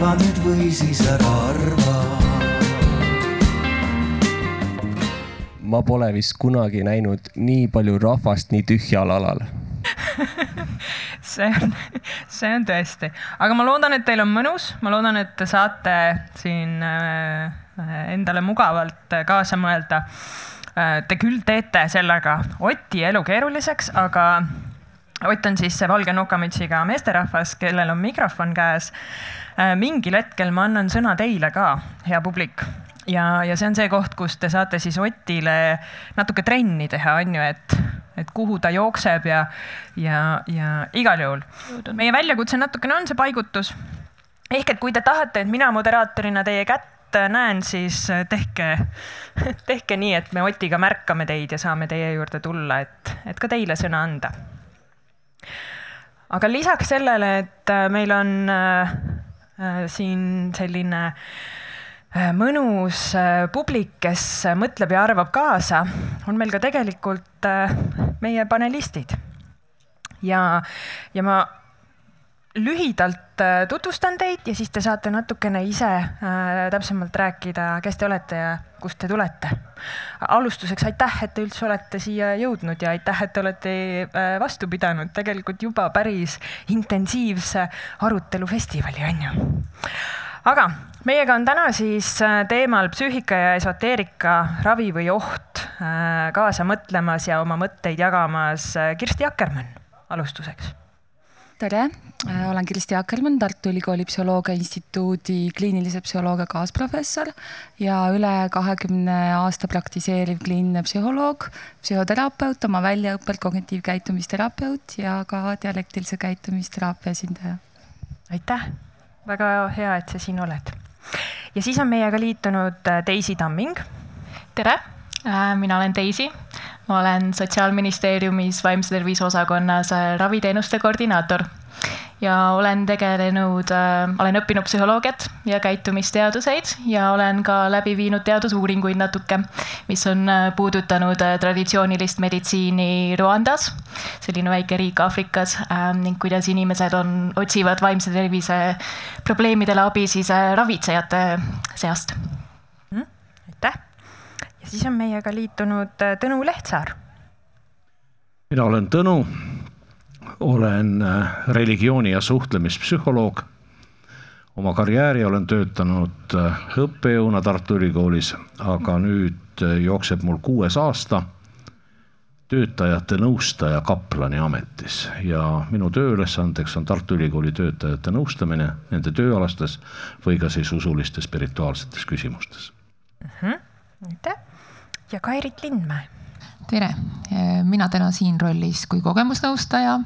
arva nüüd või siis ära arva ma pole vist kunagi näinud nii palju rahvast nii tühjal alal see on, see on tõesti, aga ma loodan, et teil on mõnus, ma loodan, et te saate siin äh, endale mugavalt kaasa mõelda. Äh, te küll teete sellega Oti elu keeruliseks, aga Ott on siis see valge nokamütsiga meesterahvas, kellel on mikrofon käes. Äh, mingil hetkel ma annan sõna teile ka, hea publik ja, ja see on see koht, kus te saate siis Otile natuke trenni teha, on ju, et et kuhu ta jookseb ja, ja, ja igal juhul meie väljakutse natukene on see paigutus. ehk et kui te tahate, et mina moderaatorina teie kätt näen, siis tehke, tehke nii, et me Otiga märkame teid ja saame teie juurde tulla, et, et ka teile sõna anda. aga lisaks sellele, et meil on äh, siin selline äh, mõnus äh, publik, kes mõtleb ja arvab kaasa, on meil ka tegelikult äh, meie panelistid. ja, ja ma lühidalt äh, tutvustan teid ja siis te saate natukene ise äh, täpsemalt rääkida, kes te olete ja kust te tulete. alustuseks aitäh, et te üldse olete siia jõudnud ja aitäh, et te olete äh, vastu pidanud tegelikult juba päris intensiivse arutelufestivali, on ju. aga meiega on täna siis teemal psüühika ja esoteerika, ravi või oht kaasa mõtlemas ja oma mõtteid jagamas Kirsti Akkermann alustuseks. Tere, olen Kirsti Akkermann, Tartu Ülikooli Psühholoogia Instituudi kliinilise psühholoogia kaasprofessor ja üle kahekümne aasta praktiseeriv kliiniline psühholoog, psühhoterapeut, oma väljaõppelt kognitiivkäitumisterapeut ja ka dialektilise käitumisteraapia esindaja. aitäh, väga hea, et sa siin oled. Ja siis on meiega liitunud äh, Daisy Tamming. tere, äh, mina olen Daisy, ma olen Sotsiaalministeeriumis vaimse tervise osakonnas äh, raviteenuste koordinaator ja olen tegelenud äh,, olen õppinud psühholoogiat ja käitumisteaduseid ja olen ka läbi viinud teadusuuringuid natuke, mis on äh, puudutanud äh, traditsioonilist meditsiini Rwandas, selline väike riik Aafrikas äh, ning kuidas inimesed on, otsivad vaimse tervise probleemidele abi siis äh, ravitsejate seast mm,. aitäh ja siis on meiega liitunud äh, Tõnu Lehtsaar. mina olen Tõnu olen äh, religiooni ja suhtlemispsühholoog. oma karjääri olen töötanud äh, õppejõuna Tartu Ülikoolis, aga nüüd äh, jookseb mul kuues aasta töötajate nõustaja kaplani ametis ja minu tööülesandeks on Tartu Ülikooli töötajate nõustamine nende tööalastes või ka siis usulistes spirituaalsetes küsimustes. -hmm. aitäh ja Kairit Lindmäe tere, mina täna siin rollis kui kogemusnõustaja,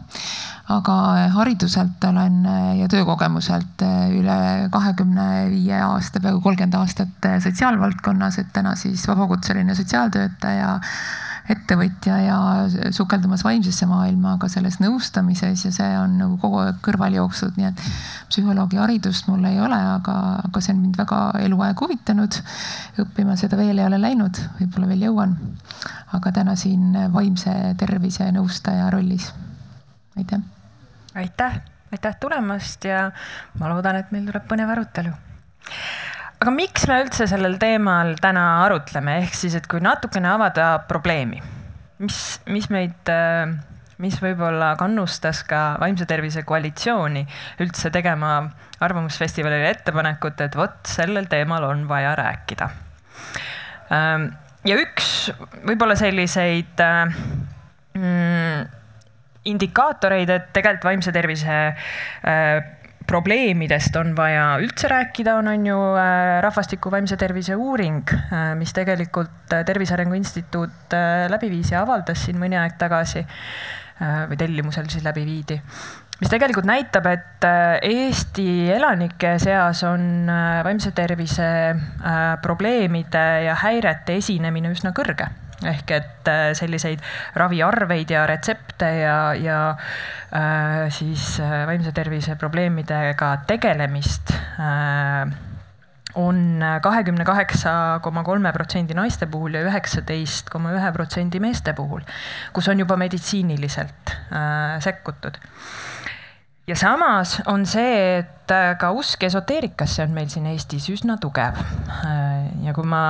aga hariduselt olen ja töökogemuselt üle kahekümne viie aasta, peaaegu kolmkümmend aastat sotsiaalvaldkonnas, et täna siis vabakutseline sotsiaaltöötaja ettevõtja ja sukeldumas vaimsesse maailma ka selles nõustamises ja see on nagu kogu aeg kõrval jooksnud, nii et psühholoogi haridust mul ei ole, aga, aga see on mind väga eluaeg huvitanud. õppima seda veel ei ole läinud, võib-olla veel jõuan. aga täna siin vaimse tervise nõustaja rollis. aitäh. aitäh, aitäh tulemast ja ma loodan, et meil tuleb põnev arutelu aga miks me üldse sellel teemal täna arutleme, ehk siis, et kui natukene avada probleemi, mis, mis meid, mis võib-olla kannustas ka vaimse tervise koalitsiooni üldse tegema Arvamusfestivalile ettepanekut, et vot sellel teemal on vaja rääkida. ja üks võib-olla selliseid mm, indikaatoreid, et tegelikult vaimse tervise probleemidest on vaja üldse rääkida, on, on ju äh, rahvastiku vaimse tervise uuring, äh, mis tegelikult äh, Tervise Arengu Instituut läbi viis ja avaldas siin mõni aeg tagasi või tellimusel siis läbi viidi mis tegelikult näitab, et Eesti elanike seas on vaimse tervise probleemide ja häirete esinemine üsna kõrge ehk et äh, selliseid raviarveid ja retsepte ja, ja äh, siis äh, vaimse tervise probleemidega tegelemist äh, on kahekümne kaheksa koma kolme protsendi naiste puhul ja üheksateist koma ühe protsendi meeste puhul, kus on juba meditsiiniliselt äh, sekkutud ja samas on see, et äh, ka usk esoteerikasse on meil siin Eestis üsna tugev. ja kui ma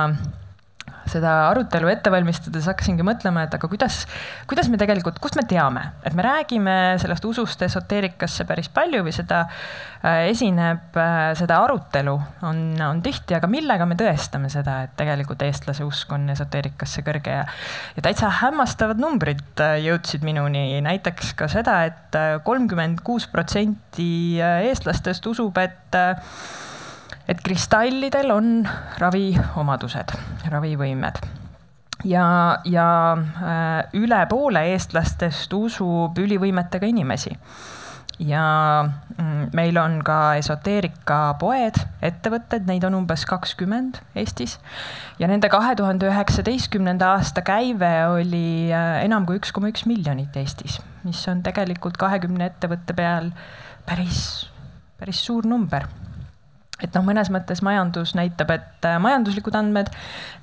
seda arutelu ette valmistades hakkasingi mõtlema, et aga kuidas, kuidas me tegelikult, kust me teame, et me räägime sellest usust esoteerikasse päris palju või seda äh, esineb, äh, seda arutelu on, on tihti, aga millega me tõestame seda, et tegelikult eestlase usk on esoteerikasse kõrge ja, ja täitsa hämmastavad numbrid äh, jõudsid minuni, näiteks ka seda et, et kolmkümmend kuus protsenti eestlastest usub, et et kristallidel on raviomadused, ravivõimed ja, ja äh, üle poole eestlastest usub ülivõimetega inimesi. ja mm, meil on ka esoteerikapoed, ettevõtted, neid on umbes kakskümmend Eestis. ja nende kahe tuhande üheksateistkümnenda aasta käive oli äh, enam kui üks koma üks miljonit Eestis, mis on tegelikult kahekümne ettevõtte peal päris, päris suur number et noh, mõnes mõttes majandus näitab, et äh, majanduslikud andmed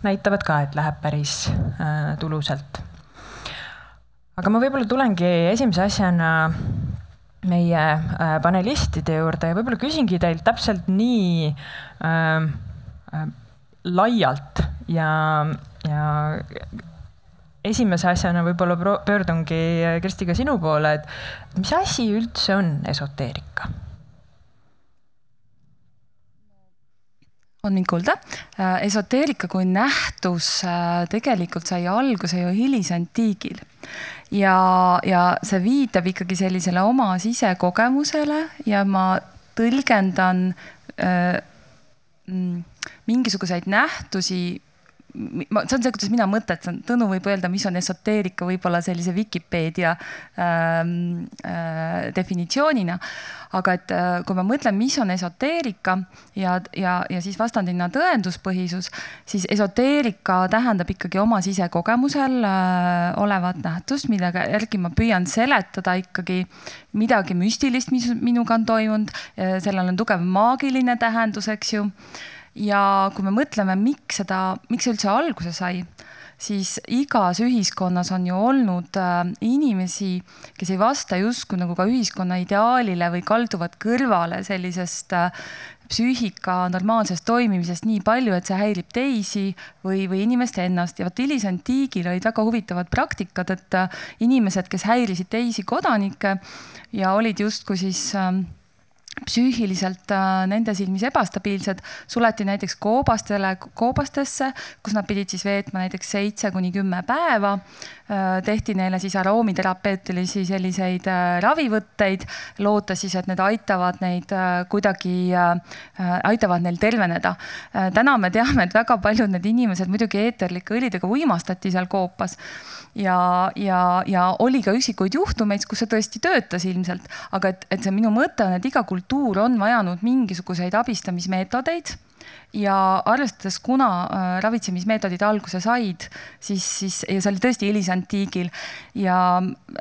näitavad ka, et läheb päris äh, tulusalt. aga ma võib-olla tulengi esimese asjana meie äh, panelistide juurde ja võib-olla küsingi teilt täpselt nii äh, äh, laialt ja, ja esimese asjana võib-olla pöördungi Kristi ka sinu poole, et mis asi üldse on esoteerika on mind kuulda. Äh, esoteerika kui nähtus äh, tegelikult sai alguse ju hilisantiigil ja, ja see viitab ikkagi sellisele oma sisekogemusele ja ma tõlgendan äh, mm, mingisuguseid nähtusi ma, see on see, kuidas mina mõtetan, Tõnu võib öelda, mis on esoteerika võib-olla sellise Vikipeedia ähm, äh, definitsioonina. aga et äh, kui ma mõtlen, mis on esoteerika ja, ja, ja siis vastandina tõenduspõhisus, siis esoteerika tähendab ikkagi oma sisekogemusel äh, olevat nähtust, millega järgi ma püüan seletada ikkagi midagi müstilist, mis minuga on toimunud. Äh, sellel on tugev maagiline tähendus, eks ju ja kui me mõtleme, miks seda, miks see üldse alguse sai, siis igas ühiskonnas on ju olnud äh, inimesi, kes ei vasta justkui nagu ka ühiskonna ideaalile või kalduvad kõrvale sellisest äh, psüühika normaalsest toimimisest nii palju, et see häirib teisi või, või inimest ennast. Ja vot hilisantiigil olid väga huvitavad praktikad, et äh, inimesed, kes häirisid teisi kodanikke ja olid justkui siis äh, psüühiliselt äh, nende silmis ebastabiilsed, suleti näiteks koobastele, koobastesse, kus nad pidid siis veetma näiteks seitse kuni kümme päeva. Äh, tehti neile siis aroomiterapeetilisi selliseid äh, ravivõtteid, lootes siis, et need aitavad neid kuidagi, aitavad neil terveneda. täna me teame, et väga paljud need inimesed muidugi eeterlike õlidega uimastati seal koopas. Ja, ja, ja oli ka üksikuid juhtumeid, kus see tõesti töötas ilmselt, aga et, et see minu mõte on, et iga kultuur on vajanud mingisuguseid abistamismeetodeid ja arvestades, kuna äh, ravitsemismeetodid alguse said, siis, siis ja see oli tõesti hilisantiigil ja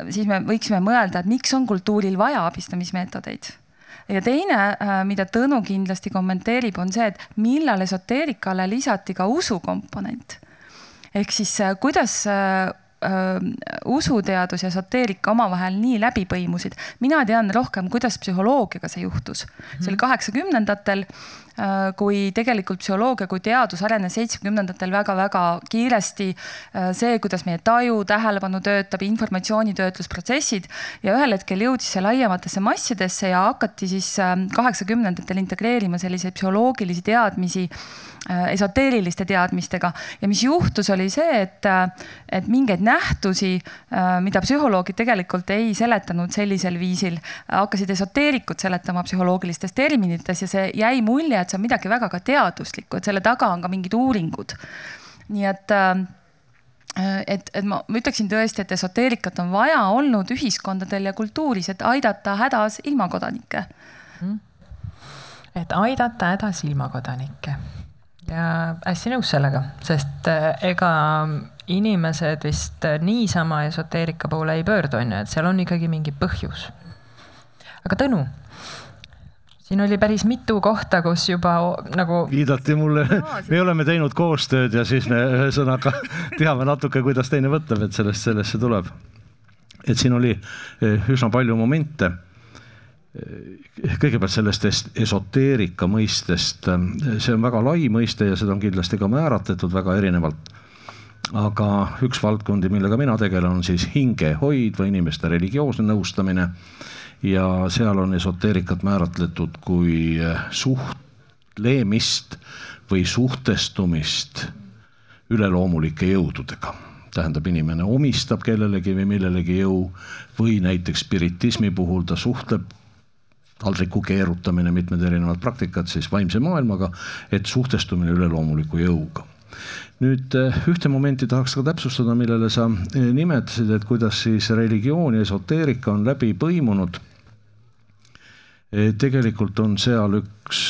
siis me võiksime mõelda, et miks on kultuuril vaja abistamismeetodeid ja teine, äh, mida Tõnu kindlasti kommenteerib, on see, et millal esoteerikale lisati ka usukomponent. ehk siis äh, kuidas usuteadus ja esoteerika omavahel nii läbi põimusid. mina tean rohkem, kuidas psühholoogiaga see juhtus. see oli kaheksakümnendatel Äh, kui tegelikult psühholoogia kui teadus arenes seitsmekümnendatel väga-väga kiiresti. Äh, see, kuidas meie taju, tähelepanu töötab, informatsioonitöötlusprotsessid ja ühel hetkel jõudis see laiematesse massidesse ja hakati siis äh, kaheksakümnendatel integreerima selliseid psühholoogilisi teadmisi esoteeriliste teadmistega. Ja mis juhtus, oli see, et, et mingeid nähtusi, mida psühholoogid tegelikult ei seletanud sellisel viisil, hakkasid esoteerikud seletama psühholoogilistes terminites ja see jäi mulje, et see on midagi väga ka teaduslikku, et selle taga on ka mingid uuringud. nii et äh, et, et ma, ma ütleksin tõesti, et esoteerikat on vaja olnud ühiskondadel ja kultuuris, et aidata hädas ilmakodanikke. Mm.. et aidata hädas ilmakodanikke ja hästi nõus sellega, sest äh, ega inimesed vist niisama esoteerika poole ei pöördu, on ju, et seal on ikkagi mingi põhjus. aga Tõnu siin oli päris mitu kohta, kus juba nagu. viidati mulle, me oleme teinud koostööd ja siis me ühesõnaga teame natuke, kuidas teine mõtleb, et sellest, see tuleb. et siin oli eh, üsna palju momente kõigepealt sellest esoteerika mõistest, see on väga lai mõiste ja seda on kindlasti ka määratletud väga erinevalt. aga üks valdkondi, millega mina tegelen, on siis hingehoid või inimeste religioosne nõustamine. ja seal on esoteerikat määratletud kui suhtlemist või suhtestumist üleloomulike jõududega tähendab, inimene omistab kellelegi või millelegi jõu või näiteks spiritismi puhul ta suhtleb taldriku keerutamine, mitmed erinevad praktikad siis vaimse maailmaga, et suhtestumine üleloomuliku jõuga. nüüd eh, ühte momenti tahaks ka täpsustada, millele sa eh, nimetasid, et kuidas siis religioon ja esoteerika on läbi põimunud. Eh, tegelikult on seal üks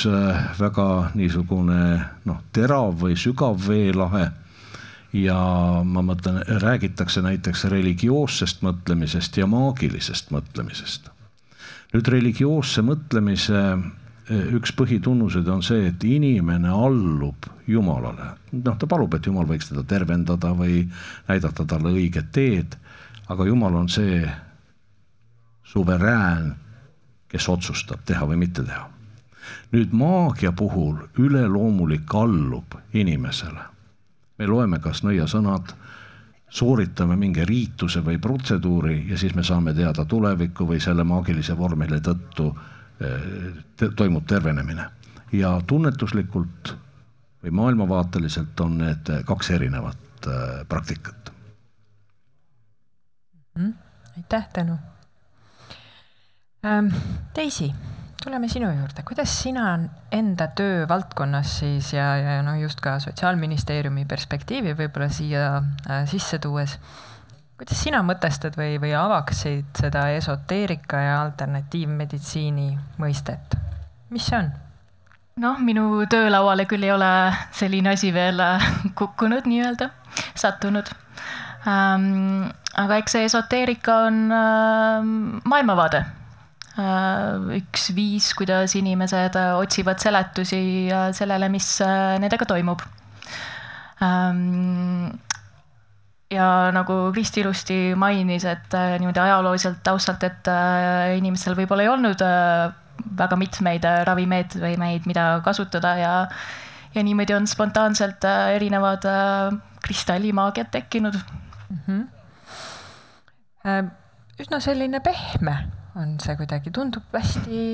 väga niisugune noh, terav või sügav veelahe ja ma mõtlen, räägitakse näiteks religioossest mõtlemisest ja maagilisest mõtlemisest nüüd religioosse mõtlemise eh, üks põhitunnused on see, et inimene allub Jumalale. noh, ta palub, et Jumal võiks teda tervendada või näidata talle õiget teed. aga Jumal on see suverään, kes otsustab teha või mitte teha. nüüd maagia puhul üleloomulik allub inimesele. me loeme kas nõiasõnad sooritame mingi riituse või protseduuri ja siis me saame teada tulevikku või selle maagilise vormeli tõttu eh, te, toimub tervenemine. ja tunnetuslikult või maailmavaateliselt on need kaks erinevat äh, praktikat mm,. aitäh, Tõnu ähm,. Daisy tuleme sinu juurde, kuidas sina enda töövaldkonnas siis ja, ja noh, just ka Sotsiaalministeeriumi perspektiivi võib-olla siia äh, sisse tuues, kuidas sina mõtestad või, või avaksid seda esoteerika ja alternatiivmeditsiini mõistet, mis see on? noh, minu töölauale küll ei ole selline asi veel äh, kukkunud nii-öelda, sattunud ähm,. aga eks see esoteerika on äh, maailmavaade üks viis, kuidas inimesed äh, otsivad seletusi äh, sellele, mis nendega toimub. Ähm, ja nagu Kristi ilusti mainis, et niimoodi ajalooliselt taustalt, et inimestel võib-olla ei olnud väga mitmeid ravimeetmeid, mida kasutada ja ja niimoodi on spontaanselt erinevad kristallimaagiad tekkinud mm. -hmm. üsna selline pehme on see kuidagi, tundub hästi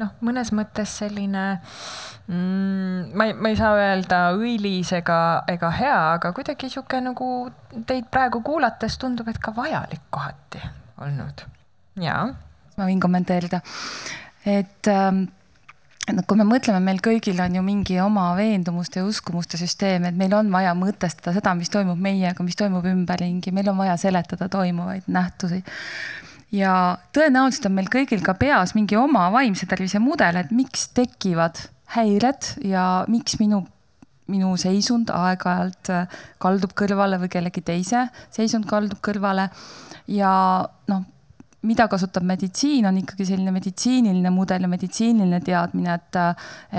noh, mõnes mõttes selline mm,, ma ei, ma ei saa öelda õilis ega, ega hea, aga kuidagi sihuke nagu teid praegu kuulates tundub, et ka vajalik kohati olnud. jaa. ma võin kommenteerida, et ähm, noh, kui me mõtleme, meil kõigil on ju mingi oma veendumuste ja uskumuste süsteem, et meil on vaja mõtestada seda, mis toimub meiega, mis toimub ümberringi, meil on vaja seletada toimuvaid nähtusi ja tõenäoliselt on meil kõigil ka peas mingi oma vaimse tervise mudel, et miks tekivad häired ja miks minu, minu seisund aeg-ajalt äh, kaldub kõrvale või kellegi teise seisund kaldub kõrvale. ja noh mida kasutab meditsiin, on ikkagi selline meditsiiniline mudel ja meditsiiniline teadmine, et,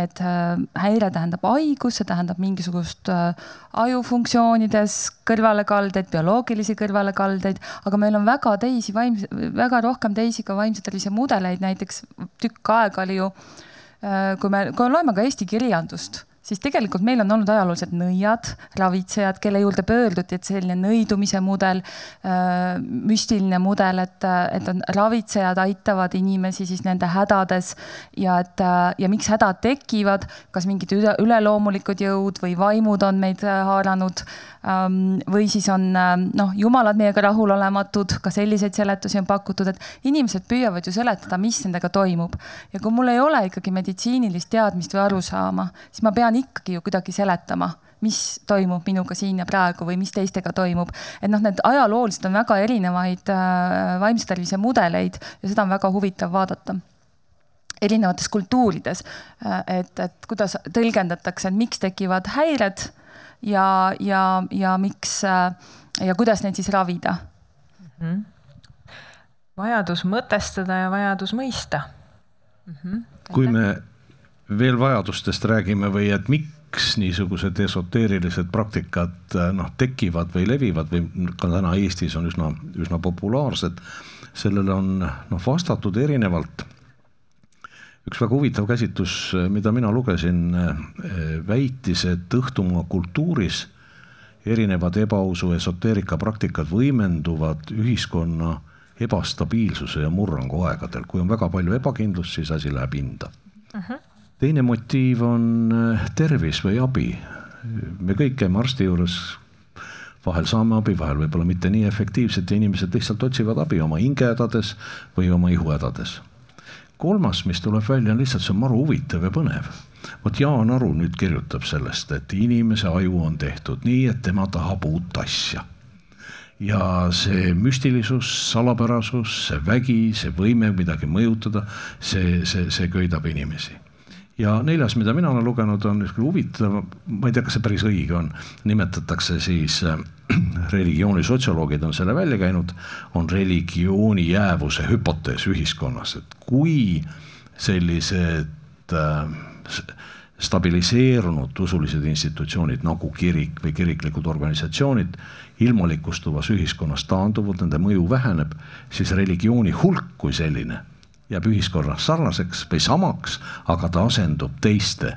et äh, häire tähendab haigus, see tähendab mingisugust äh, ajufunktsioonides kõrvalekaldeid, bioloogilisi kõrvalekaldeid, aga meil on väga teisi vaimse, väga rohkem teisi ka vaimse tervise mudeleid, näiteks tükk aega oli ju, äh, kui me, kui me loeme ka Eesti kirjandust siis tegelikult meil on olnud ajalooliselt nõiad, ravitsejad, kelle juurde pöörduti, et selline nõidumise mudel, äh, müstiline mudel, et, et on ravitsejad aitavad inimesi siis nende hädades ja et ja miks hädad tekivad, kas mingid üle, üleloomulikud jõud või vaimud on meid äh, haaranud või siis on ähm, noh, jumalad meiega rahulolematud, ka selliseid seletusi on pakutud, et inimesed püüavad ju seletada, mis nendega toimub ja kui mul ei ole ikkagi meditsiinilist teadmist või arusaama, siis ma pean pean ikkagi ju kuidagi seletama, mis toimub minuga siin ja praegu või mis teistega toimub. et noh, need ajalooliselt on väga erinevaid äh, vaimse tervise mudeleid ja seda on väga huvitav vaadata erinevates kultuurides, äh, et, et kuidas tõlgendatakse, et miks tekivad häired ja, ja, ja miks äh, ja kuidas neid siis ravida mm. -hmm. vajadus mõtestada ja vajadus mõista mm. -hmm. kui me veel vajadustest räägime või et miks niisugused esoteerilised praktikad noh, tekivad või levivad või ka täna Eestis on üsna, üsna populaarsed. sellele on noh vastatud erinevalt. Üks väga huvitav käsitlus, mida mina lugesin, väitis, et õhtumaa kultuuris erinevad ebausu esoteerika praktikad võimenduvad ühiskonna ebastabiilsuse ja murrangu aegadel, kui on väga palju ebakindlust, siis asi läheb hinda uh. -huh. teine motiiv on tervis või abi. me kõik käime arsti juures vahel saame abi, vahel võib-olla mitte nii efektiivselt ja inimesed lihtsalt otsivad abi oma hingehädades või oma ihuhädades. Kolmas, mis tuleb välja, on lihtsalt see on maru huvitav ja põnev. vot Jaan Aru nüüd kirjutab sellest, et inimese aju on tehtud nii, et tema tahab uut asja ja see müstilisus, salapärasus, see vägi, see võime midagi mõjutada, see, see, see köidab inimesi ja neljas, mida mina olen lugenud, on niisugune huvitav, ma ei tea, kas see päris õige on, nimetatakse siis äh, religiooni sotsioloogid on selle välja käinud, on religiooni jäävuse hüpotees ühiskonnas, et kui sellised äh, stabiliseerunud usulised institutsioonid nagu kirik või kiriklikud organisatsioonid ilmalikustuvas ühiskonnas taanduvad, nende mõju väheneb, siis religiooni hulk kui selline jääb ühiskonnas sarnaseks või samaks, aga ta asendub teiste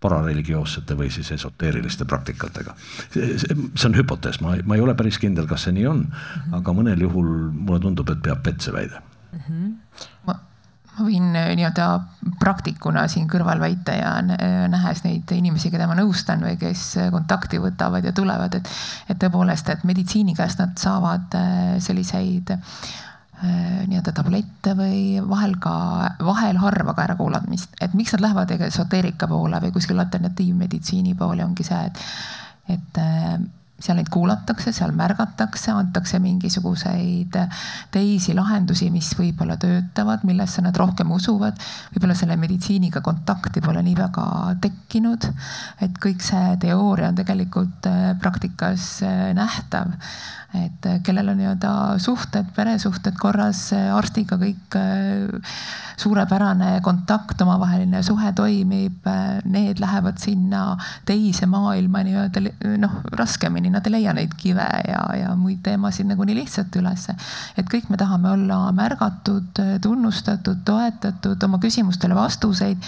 parareligioossete või siis esoteeriliste praktikatega. see on hüpotees, ma, ma ei ole päris kindel, kas see nii on, aga mõnel juhul mulle tundub, et peab vett see väide mm. -hmm. ma, ma võin äh, nii-öelda praktikuna siin kõrval väita ja äh, nähes neid inimesi, keda ma nõustan või kes kontakti võtavad ja tulevad, et, et tõepoolest, et meditsiini käest nad saavad äh, selliseid äh, Äh, nii-öelda tablette või vahel ka, vahel harva ka ärakuulamist, et miks nad lähevad esoteerika poole või kuskil alternatiivmeditsiini poole, ongi see, et, et äh, seal neid kuulatakse, seal märgatakse, antakse mingisuguseid teisi lahendusi, mis võib-olla töötavad, millesse nad rohkem usuvad. võib-olla selle meditsiiniga kontakti pole nii väga tekkinud. et kõik see teooria on tegelikult äh, praktikas nähtav et äh, kellel on nii-öelda suhted, peresuhted korras äh, arstiga kõik äh, suurepärane kontakt, omavaheline suhe toimib, need lähevad sinna teise maailma nii-öelda noh, raskemini, nad ei leia neid kive ja, ja muid teemasid nagu nii lihtsalt ülesse. et kõik me tahame olla märgatud, tunnustatud, toetatud, oma küsimustele vastuseid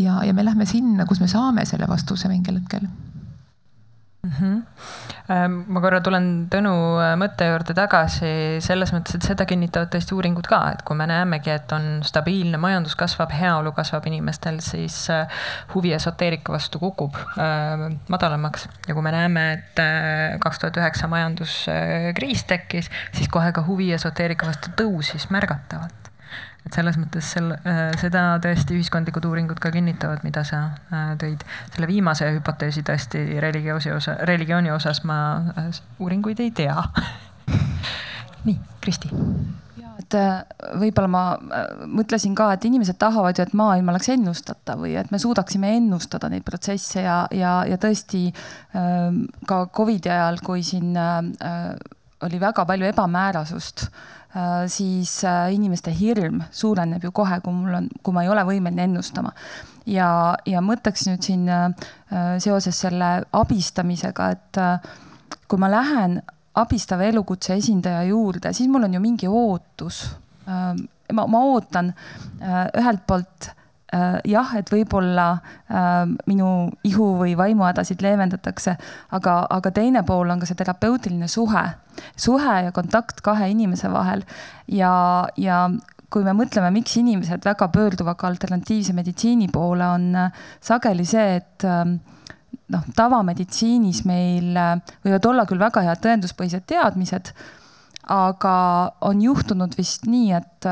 ja, ja me lähme sinna, kus me saame selle vastuse mingil hetkel mm. -hmm. Ma korra tulen Tõnu äh, mõtte juurde tagasi. Selles mõttes, et seda kinnitavad tõesti uuringud ka, et kui me näemegi, et on stabiilne majandus kasvab, heaolu kasvab inimestel, siis äh, huvi esoteerika vastu kukub äh, madalamaks. Ja kui me näeme, et kaks tuhat üheksa majanduskriis tekkis, siis kohe ka huvi esoteerika vastu tõusis märgatavalt et selles mõttes sel, äh, seda tõesti ühiskondlikud uuringud ka kinnitavad, mida sa äh, tõid. selle viimase hüpoteesi tõesti religioosi osa, religiooni osas ma äh, uuringuid ei tea nii, Kristi et võib-olla ma mõtlesin ka, et inimesed tahavad ju, et maailm oleks ennustatav või et me suudaksime ennustada neid protsesse ja, ja, ja tõesti ka Covidi ajal, kui siin oli väga palju ebamäärasust siis äh, inimeste hirm suureneb ju kohe, kui mul on, kui ma ei ole võimeline ennustama. ja, ja mõtleks nüüd siin äh, seoses selle abistamisega, et kui ma lähen abistava elukutse esindaja juurde, siis mul on ju mingi ootus. ma, ma ootan ühelt poolt Äh, jah, et võib-olla äh, minu ihu või vaimuhädasid leevendatakse, aga, aga teine pool on ka see terapeutiline suhe, suhe ja kontakt kahe inimese vahel. Ja, ja kui me mõtleme, miks inimesed väga pöörduvad ka alternatiivse meditsiini poole, on äh, sageli see, et noh, tavameditsiinis meil võivad olla küll väga head tõenduspõhised teadmised, aga on juhtunud vist nii, et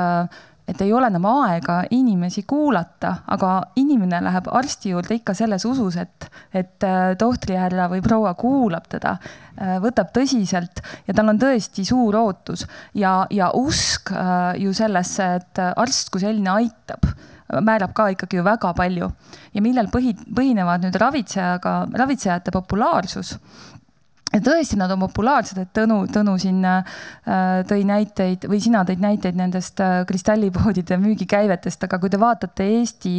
et ei ole enam aega inimesi kuulata, aga inimene läheb arsti juurde ikka selles usus, et, et äh, tohtrihärra või proua kuulab teda, äh, võtab tõsiselt ja tal on tõesti suur ootus. Ja, ja usk äh, ju sellesse, et arst kui selline aitab määrab ka ikkagi ju väga palju. Ja millel põhi, põhinevad nüüd ravitsejaga, ravitsejate populaarsus ja tõesti, nad on populaarsed, et Tõnu, Tõnu siin äh, tõi näiteid või sina tõid näiteid nendest äh, kristallipoodide müügikäivetest, aga kui te vaatate Eesti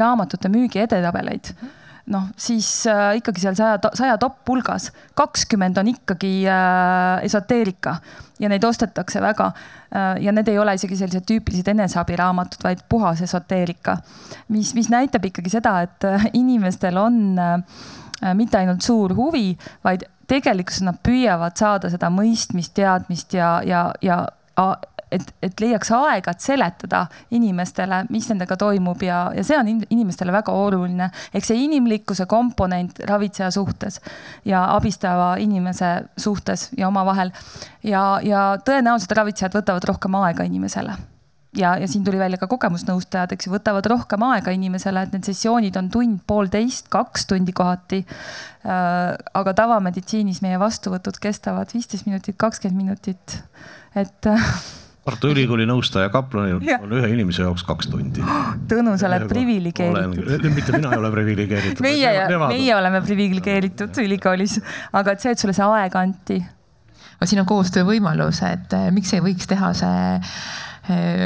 raamatute müügi edetabeleid, noh, siis äh, ikkagi seal saja, saja top hulgas kakskümmend on ikkagi äh, esoteerika ja neid ostetakse väga äh,. ja need ei ole isegi sellised tüüpilised eneseabiraamatud, vaid puhas esoteerika, mis, mis näitab ikkagi seda, et äh, inimestel on äh, mitte ainult suur huvi, vaid tegelikkuses nad püüavad saada seda mõistmist, teadmist ja, ja, ja et, et leiaks aega, et seletada inimestele, mis nendega toimub ja, ja see on inimestele väga oluline. ehk see inimlikkuse komponent ravitseja suhtes ja abistava inimese suhtes ja omavahel. ja, ja tõenäoliselt ravitsejad võtavad rohkem aega inimesele ja, ja siin tuli välja ka kogemusnõustajad, eks ju, võtavad rohkem aega inimesele, et need sessioonid on tund, poolteist, kaks tundi kohati äh,. aga tavameditsiinis meie vastuvõtud kestavad viisteist minutit, kakskümmend minutit, et äh, Tartu Ülikooli nõustaja kaplanil on ühe inimese jaoks kaks tundi. Tõnu, sa oled priviligeeritud. mitte mina ei ole priviligeeritud. meie, meie oleme priviligeeritud ülikoolis, aga et see, et sulle see aeg anti. aga siin on koostöövõimalus, et eh, miks ei võiks teha see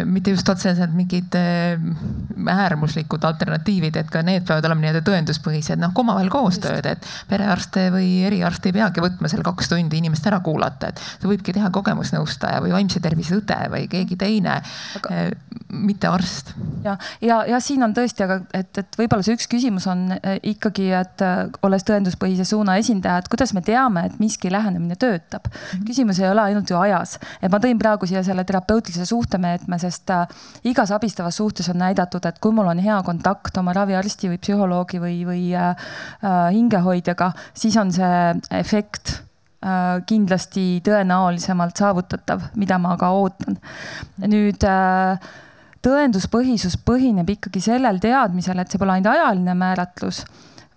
mitte just otseselt mingid eh, äärmuslikud alternatiivid, et ka need peavad olema nii-öelda tõenduspõhised, noh, omavahel koostööd, et perearste või eriarst ei peagi võtma seal kaks tundi inimest ära kuulata, et see võibki teha kogemusnõustaja või vaimse tervise õde või keegi teine aga..., eh, mitte arst. ja, ja, ja siin on tõesti, aga et, et võib-olla see üks küsimus on ikkagi, et olles tõenduspõhise suuna esindaja, et kuidas me teame, et miski lähenemine töötab. -hmm. küsimus ei ole ainult ju ajas, et ma tõin praegu siia selle terapeutilise suhtemehe meetme, sest äh, igas abistavas suhtes on näidatud, et kui mul on hea kontakt oma raviarsti või psühholoogi või, või äh, äh, hingehoidjaga, siis on see efekt kindlasti tõenäolisemalt saavutatav, mida ma ka ootan. nüüd tõenduspõhisus põhineb ikkagi sellel teadmisel, et see pole ainult ajaline määratlus,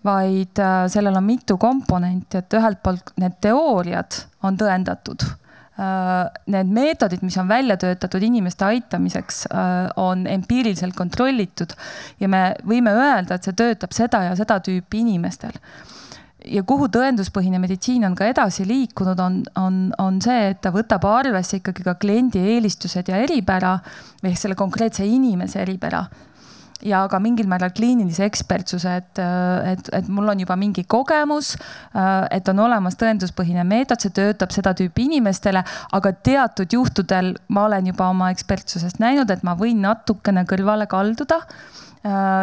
vaid sellel on mitu komponenti, et ühelt poolt need teooriad on tõendatud need meetodid, mis on välja töötatud inimeste aitamiseks, äh, on empiiriliselt kontrollitud ja me võime öelda, et see töötab seda ja seda tüüpi inimestel. ja kuhu tõenduspõhine meditsiin on ka edasi liikunud, on, on, on see, et ta võtab arvesse ikkagi ka kliendi eelistused ja eripära ehk selle konkreetse inimese eripära ja ka mingil määral kliinilise ekspertsuse, et, et, et mul on juba mingi kogemus, et on olemas tõenduspõhine meetod, see töötab seda tüüpi inimestele, aga teatud juhtudel ma olen juba oma ekspertsusest näinud, et ma võin natukene kõrvale kalduda. Äh,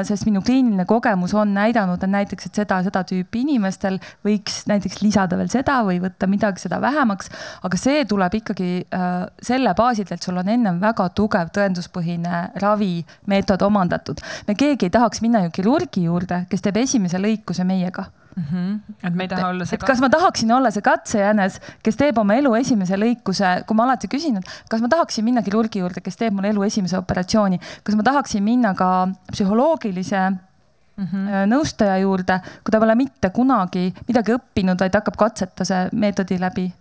sest minu kliiniline kogemus on näidanud, et näiteks, et seda, seda tüüpi inimestel võiks näiteks lisada veel seda või võtta midagi seda vähemaks. aga see tuleb ikkagi äh, selle baasilt, et sul on ennem väga tugev tõenduspõhine ravimeetod omandatud. me keegi ei tahaks minna ju kirurgi juurde, kes teeb esimese lõikuse meiega mm. -hmm. et me ei taha olla see. et kas ma tahaksin olla see katsejänes, kes teeb oma elu esimese lõikuse, kui ma alati küsin, et kas ma tahaksin minna kirurgi juurde, kes teeb mul elu esimese operatsiooni, kas ma tahaksin minna ka psühholoogilise Mm -hmm. nõustaja juurde, kui ta pole mitte kunagi midagi õppinud, vaid hakkab katsetuse meetodi läbi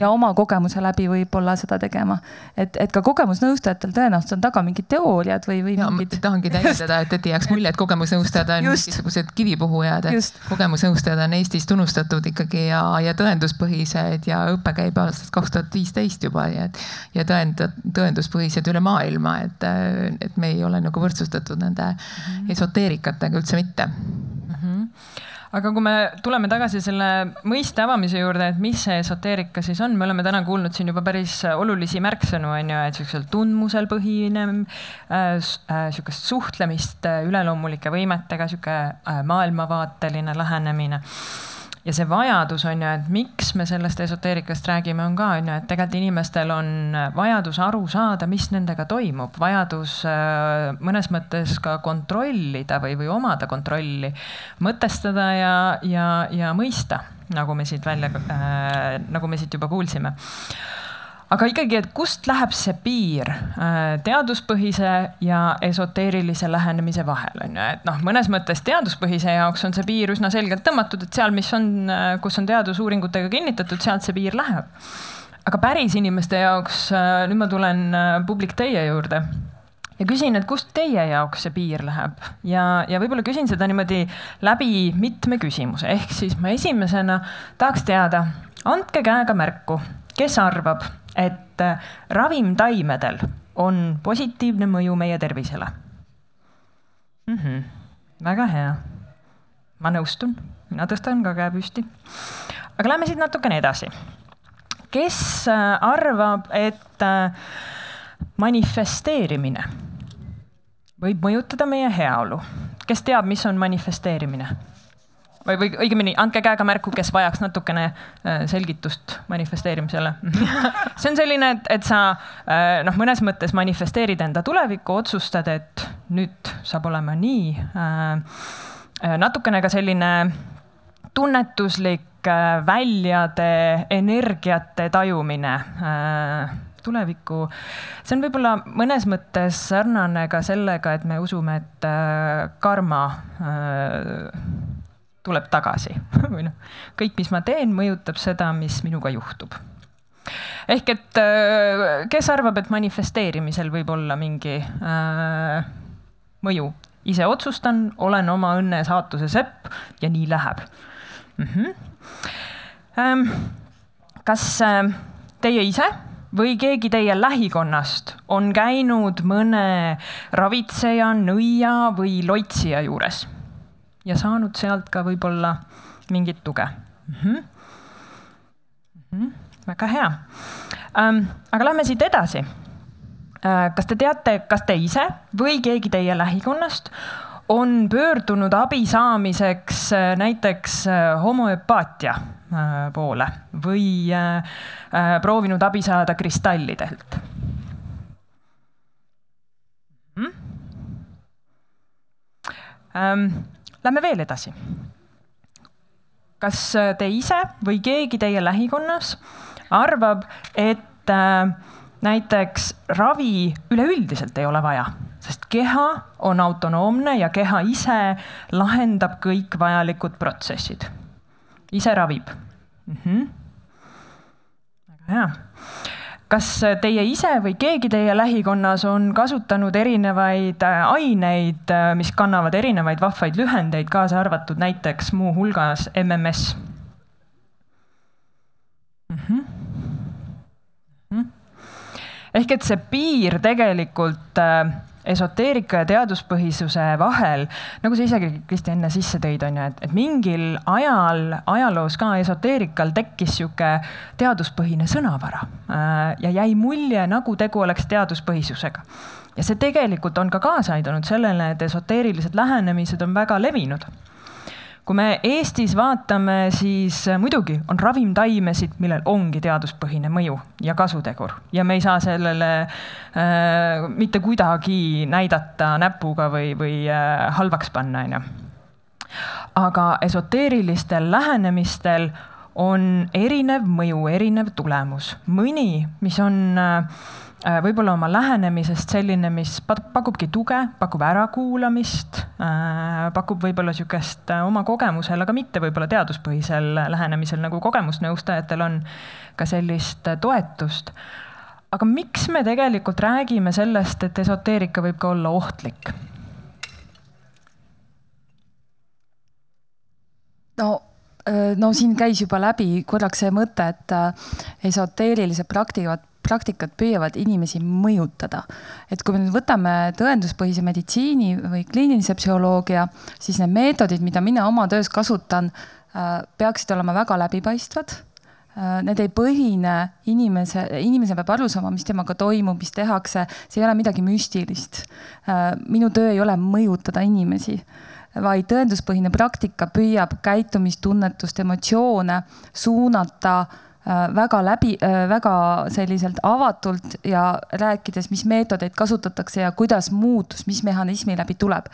ja oma kogemuse läbi võib-olla seda tegema. et, et ka kogemusnõustajatel tõenäoliselt on taga mingid teooriad või, või ja, mingid. tahangi täiendada, et, et ei jääks mulje, et kogemusnõustajad on Just. mingisugused kivipuhujad, et kogemusnõustajad on Eestis tunnustatud ikkagi ja, ja tõenduspõhised ja õpe käib aastast kaks tuhat viisteist juba ja, ja tõend, tõenduspõhised üle maailma, et, et me ei ole nagu võrdsustatud nende -hmm. esoteerikatega üldse mitte aga kui me tuleme tagasi selle mõiste avamise juurde, et mis see esoteerika siis on, me oleme täna kuulnud siin juba päris olulisi märksõnu, on ju, et siuksel tundmusel põhinev äh,, äh, sihukest suhtlemist äh, üleloomulike võimetega, sihuke äh, maailmavaateline lähenemine ja see vajadus on ju, et miks me sellest esoteerikast räägime, on ka on ju, et tegelikult inimestel on vajadus aru saada, mis nendega toimub, vajadus äh, mõnes mõttes ka kontrollida või, või omada kontrolli, mõtestada ja, ja, ja mõista, nagu me siit välja äh,, nagu me siit juba kuulsime aga ikkagi, et kust läheb see piir äh, teaduspõhise ja esoteerilise lähenemise vahel on ju, et noh, mõnes mõttes teaduspõhise jaoks on see piir üsna selgelt tõmmatud, et seal, mis on, äh, kus on teadusuuringutega kinnitatud, sealt see piir läheb. aga päris inimeste jaoks, äh, nüüd ma tulen publik teie juurde ja küsin, et kust teie jaoks see piir läheb? Ja, ja võib-olla küsin seda niimoodi läbi mitme küsimuse, ehk siis ma esimesena tahaks teada, andke käega märku, kes arvab, et äh, ravimtaimedel on positiivne mõju meie tervisele mm. -hmm. väga hea. ma nõustun, mina tõstan ka käe püsti. aga lähme siit natukene edasi. kes äh, arvab, et äh, manifesteerimine võib mõjutada meie heaolu? kes teab, mis on manifesteerimine? Või, või õigemini, andke käega märku, kes vajaks natukene äh, selgitust manifesteerimisele see on selline, et, et sa äh, noh, mõnes mõttes manifesteerid enda tulevikku, otsustad, et nüüd saab olema nii. Äh, natukene ka selline tunnetuslik väljade energiate tajumine tulevikku. see on võib-olla mõnes mõttes sarnane ka sellega, et me usume, et karma tuleb tagasi või noh, kõik, mis ma teen, mõjutab seda, mis minuga juhtub. ehk et äh, kes arvab, et manifesteerimisel võib olla mingi äh, mõju? ise otsustan, olen oma õnne saatuse sepp ja nii läheb mm. -hmm. Ähm, kas äh, teie ise või keegi teie lähikonnast on käinud mõne ravitseja, nõia või loitsija juures? Ja saanud sealt ka võib-olla mingit tuge mm. -hmm. Mm -hmm. väga hea ähm,. aga lähme siit edasi äh,. kas te teate, kas te ise või keegi teie lähikonnast on pöördunud abi saamiseks äh, näiteks äh, homöopaatia äh, poole või proovinud abi saada kristallidelt? -hmm. Ähm, Lähme veel edasi. kas te ise või keegi teie lähikonnas arvab, et äh, näiteks ravi üleüldiselt ei ole vaja, sest keha on autonoomne ja keha ise lahendab kõik vajalikud protsessid. ise ravib mm. -hmm. väga hea kas teie ise või keegi teie lähikonnas on kasutanud erinevaid äh, aineid, äh, mis kannavad erinevaid vahvaid lühendeid, kaasa arvatud näiteks muuhulgas MMS mm? -hmm. Mm -hmm. ehk et see piir tegelikult äh, esoteerika ja teaduspõhisuse vahel, nagu sa isegi, Kristi, enne sisse tõid, on ju, et, et mingil ajal ajaloos ka esoteerikal tekkis sihuke teaduspõhine sõnavara äh, ja jäi mulje, nagu tegu oleks teaduspõhisusega. ja see tegelikult on ka kaasa aidanud sellele, et esoteerilised lähenemised on väga levinud kui me Eestis vaatame, siis äh, muidugi on ravimtaimesid, millel ongi teaduspõhine mõju ja kasutegur ja me ei saa sellele äh, mitte kuidagi näidata näpuga või, või äh, halvaks panna, onju. aga esoteerilistel lähenemistel on erinev mõju, erinev tulemus, mõni, mis on Äh, võib-olla oma lähenemisest selline, mis pakubki tuge, pakub ärakuulamist, äh, pakub võib-olla niisugust äh, oma kogemusel, aga mitte võib-olla teaduspõhisel lähenemisel, nagu kogemusnõustajatel on ka sellist toetust. aga miks me tegelikult räägime sellest, et esoteerika võib ka olla ohtlik? no no siin käis juba läbi korraks see mõte, et esoteerilised praktikad praktikad püüavad inimesi mõjutada. et kui me nüüd võtame tõenduspõhise meditsiini või kliinilise psühholoogia, siis need meetodid, mida mina oma töös kasutan, äh, peaksid olema väga läbipaistvad äh, Need ei põhine inimese, inimene peab aru saama, mis temaga toimub, mis tehakse, see ei ole midagi müstilist. Äh, minu töö ei ole mõjutada inimesi, vaid tõenduspõhine praktika püüab käitumistunnetust, emotsioone suunata äh, väga läbi, äh, väga selliselt avatult ja rääkides, mis meetodeid kasutatakse ja kuidas muutus, mis mehhanismi läbi tuleb.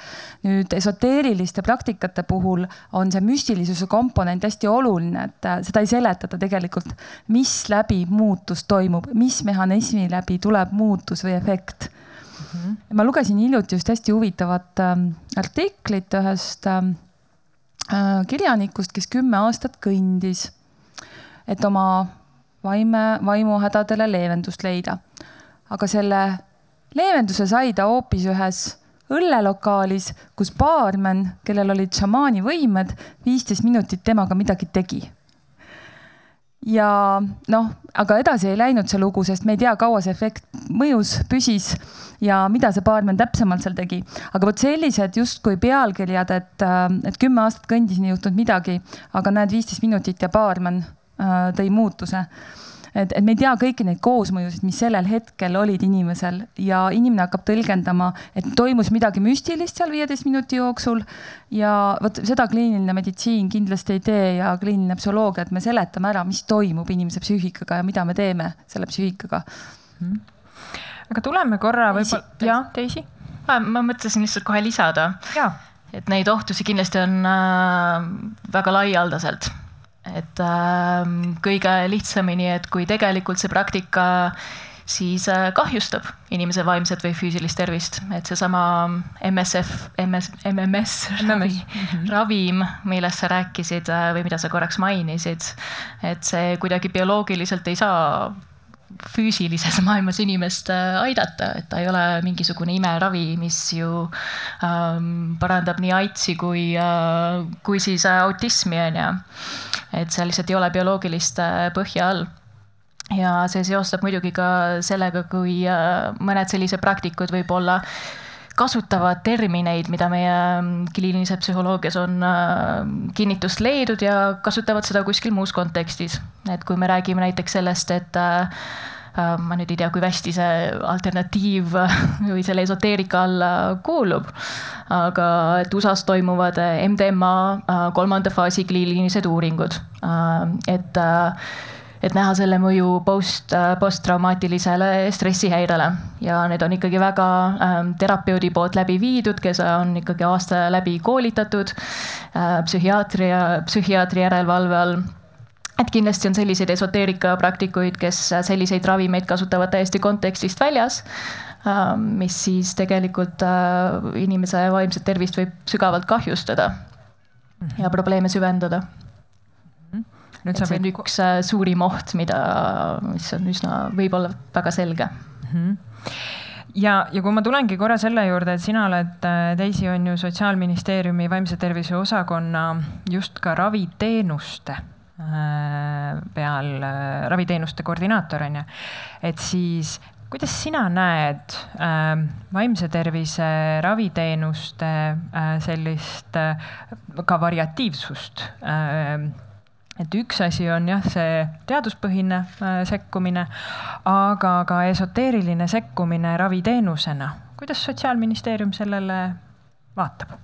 nüüd esoteeriliste praktikate puhul on see müstilisuse komponent hästi oluline, et äh, seda ei seletata tegelikult, mis läbi muutus toimub, mis mehhanismi läbi tuleb muutus või efekt mm. -hmm. ma lugesin hiljuti just hästi huvitavat äh, artiklit ühest äh, kirjanikust, kes kümme aastat kõndis et oma vaime, vaimuhädadele leevendust leida. aga selle leevenduse sai ta hoopis ühes õllelokaalis, kus baarmen, kellel olid šamaani võimed, viisteist minutit temaga midagi tegi. ja noh, aga edasi ei läinud see lugu, sest me ei tea, kaua see efekt mõjus, püsis ja mida see baarmen täpsemalt seal tegi. aga vot sellised justkui pealkirjad, et, äh, et kümme aastat kõndisin, ei juhtunud midagi, aga näed, viisteist minutit ja baarmen tõi muutuse. Et, et me ei tea kõiki neid koosmõjusid, mis sellel hetkel olid inimesel ja inimene hakkab tõlgendama, et toimus midagi müstilist seal viieteist minuti jooksul. ja vot seda kliiniline meditsiin kindlasti ei tee ja kliiniline psühholoogia, et me seletame ära, mis toimub inimese psüühikaga ja mida me teeme selle psüühikaga. Hmm.. aga tuleme korra võib-olla, jah, Daisy? ma mõtlesin lihtsalt kohe lisada, et neid ohtusid kindlasti on äh, väga laialdaselt et äh, kõige lihtsamini, et kui tegelikult see praktika siis äh, kahjustab inimese vaimset või füüsilist tervist, et seesama MSF, MS, MMS ravi, -hmm. ravim, millest sa rääkisid äh, või mida sa korraks mainisid, et see kuidagi bioloogiliselt ei saa füüsilises maailmas inimest äh, aidata, et ta ei ole mingisugune imeravi, mis ju ähm, parandab nii AIDSi kui äh,, kui siis äh, autismi on ju. et seal lihtsalt ei ole bioloogilist äh, põhja all ja see seostab muidugi ka sellega, kui äh, mõned sellised praktikud võib-olla kasutavad termineid, mida meie mm, kliinilises psühholoogias on äh, kinnitust leidnud ja kasutavad seda kuskil muus kontekstis. et kui me räägime näiteks sellest, et äh, äh, ma nüüd ei tea, kui hästi see alternatiiv või selle esoteerika alla kuulub, aga et USA-s toimuvad MDMA kolmanda faasi kliinilised uuringud, et et näha selle mõju post, äh, posttraumaatilisele stressihäirele ja need on ikkagi väga ähm, terapeudi poolt läbi viidud, kes on ikkagi aasta läbi koolitatud äh, psühhiaatria, psühhiaatri järelevalve all. Et kindlasti on selliseid esoteerikapraktikuid, kes selliseid ravimeid kasutavad täiesti kontekstist väljas, ähm, mis siis tegelikult äh, inimese vaimset tervist võib sügavalt kahjustada ja probleeme süvendada nüüd et see on üks äh, suurim oht, mida, mis on üsna, võib-olla väga selge mm. -hmm ja, ja kui ma tulengi korra selle juurde, et sina oled, äh, Daisy on ju Sotsiaalministeeriumi vaimse tervise osakonna just ka raviteenuste äh, peal, raviteenuste koordinaator on ju, et siis kuidas sina näed äh, vaimse tervise raviteenuste äh, sellist äh, ka variatiivsust äh, et üks asi on jah, see teaduspõhine äh, sekkumine, aga ka esoteeriline sekkumine raviteenusena. kuidas Sotsiaalministeerium sellele vaatab?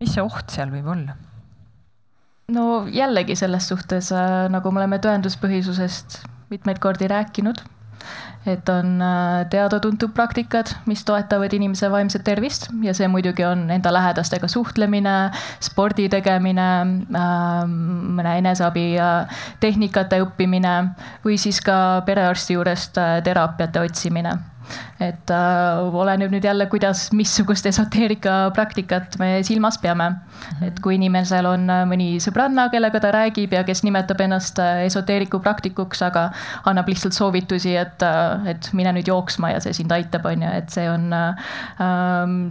mis see oht seal võib olla? no jällegi selles suhtes, äh, nagu me oleme tõenduspõhisusest mitmeid kordi rääkinud et on äh, teada-tuntud praktikad, mis toetavad inimese vaimset tervist ja see muidugi on enda lähedastega suhtlemine, spordi tegemine, ähm, mõne eneseabi tehnikate õppimine või siis ka perearsti juurest äh, teraapiate otsimine et äh, oleneb nüüd jälle, kuidas, missugust esoteerika praktikat me silmas peame. et kui inimesel on äh, mõni sõbranna, kellega ta räägib ja kes nimetab ennast äh, esoteeriku praktikuks, aga annab lihtsalt soovitusi, et, äh, et mine nüüd jooksma ja see sind aitab, on ju, et see on äh,,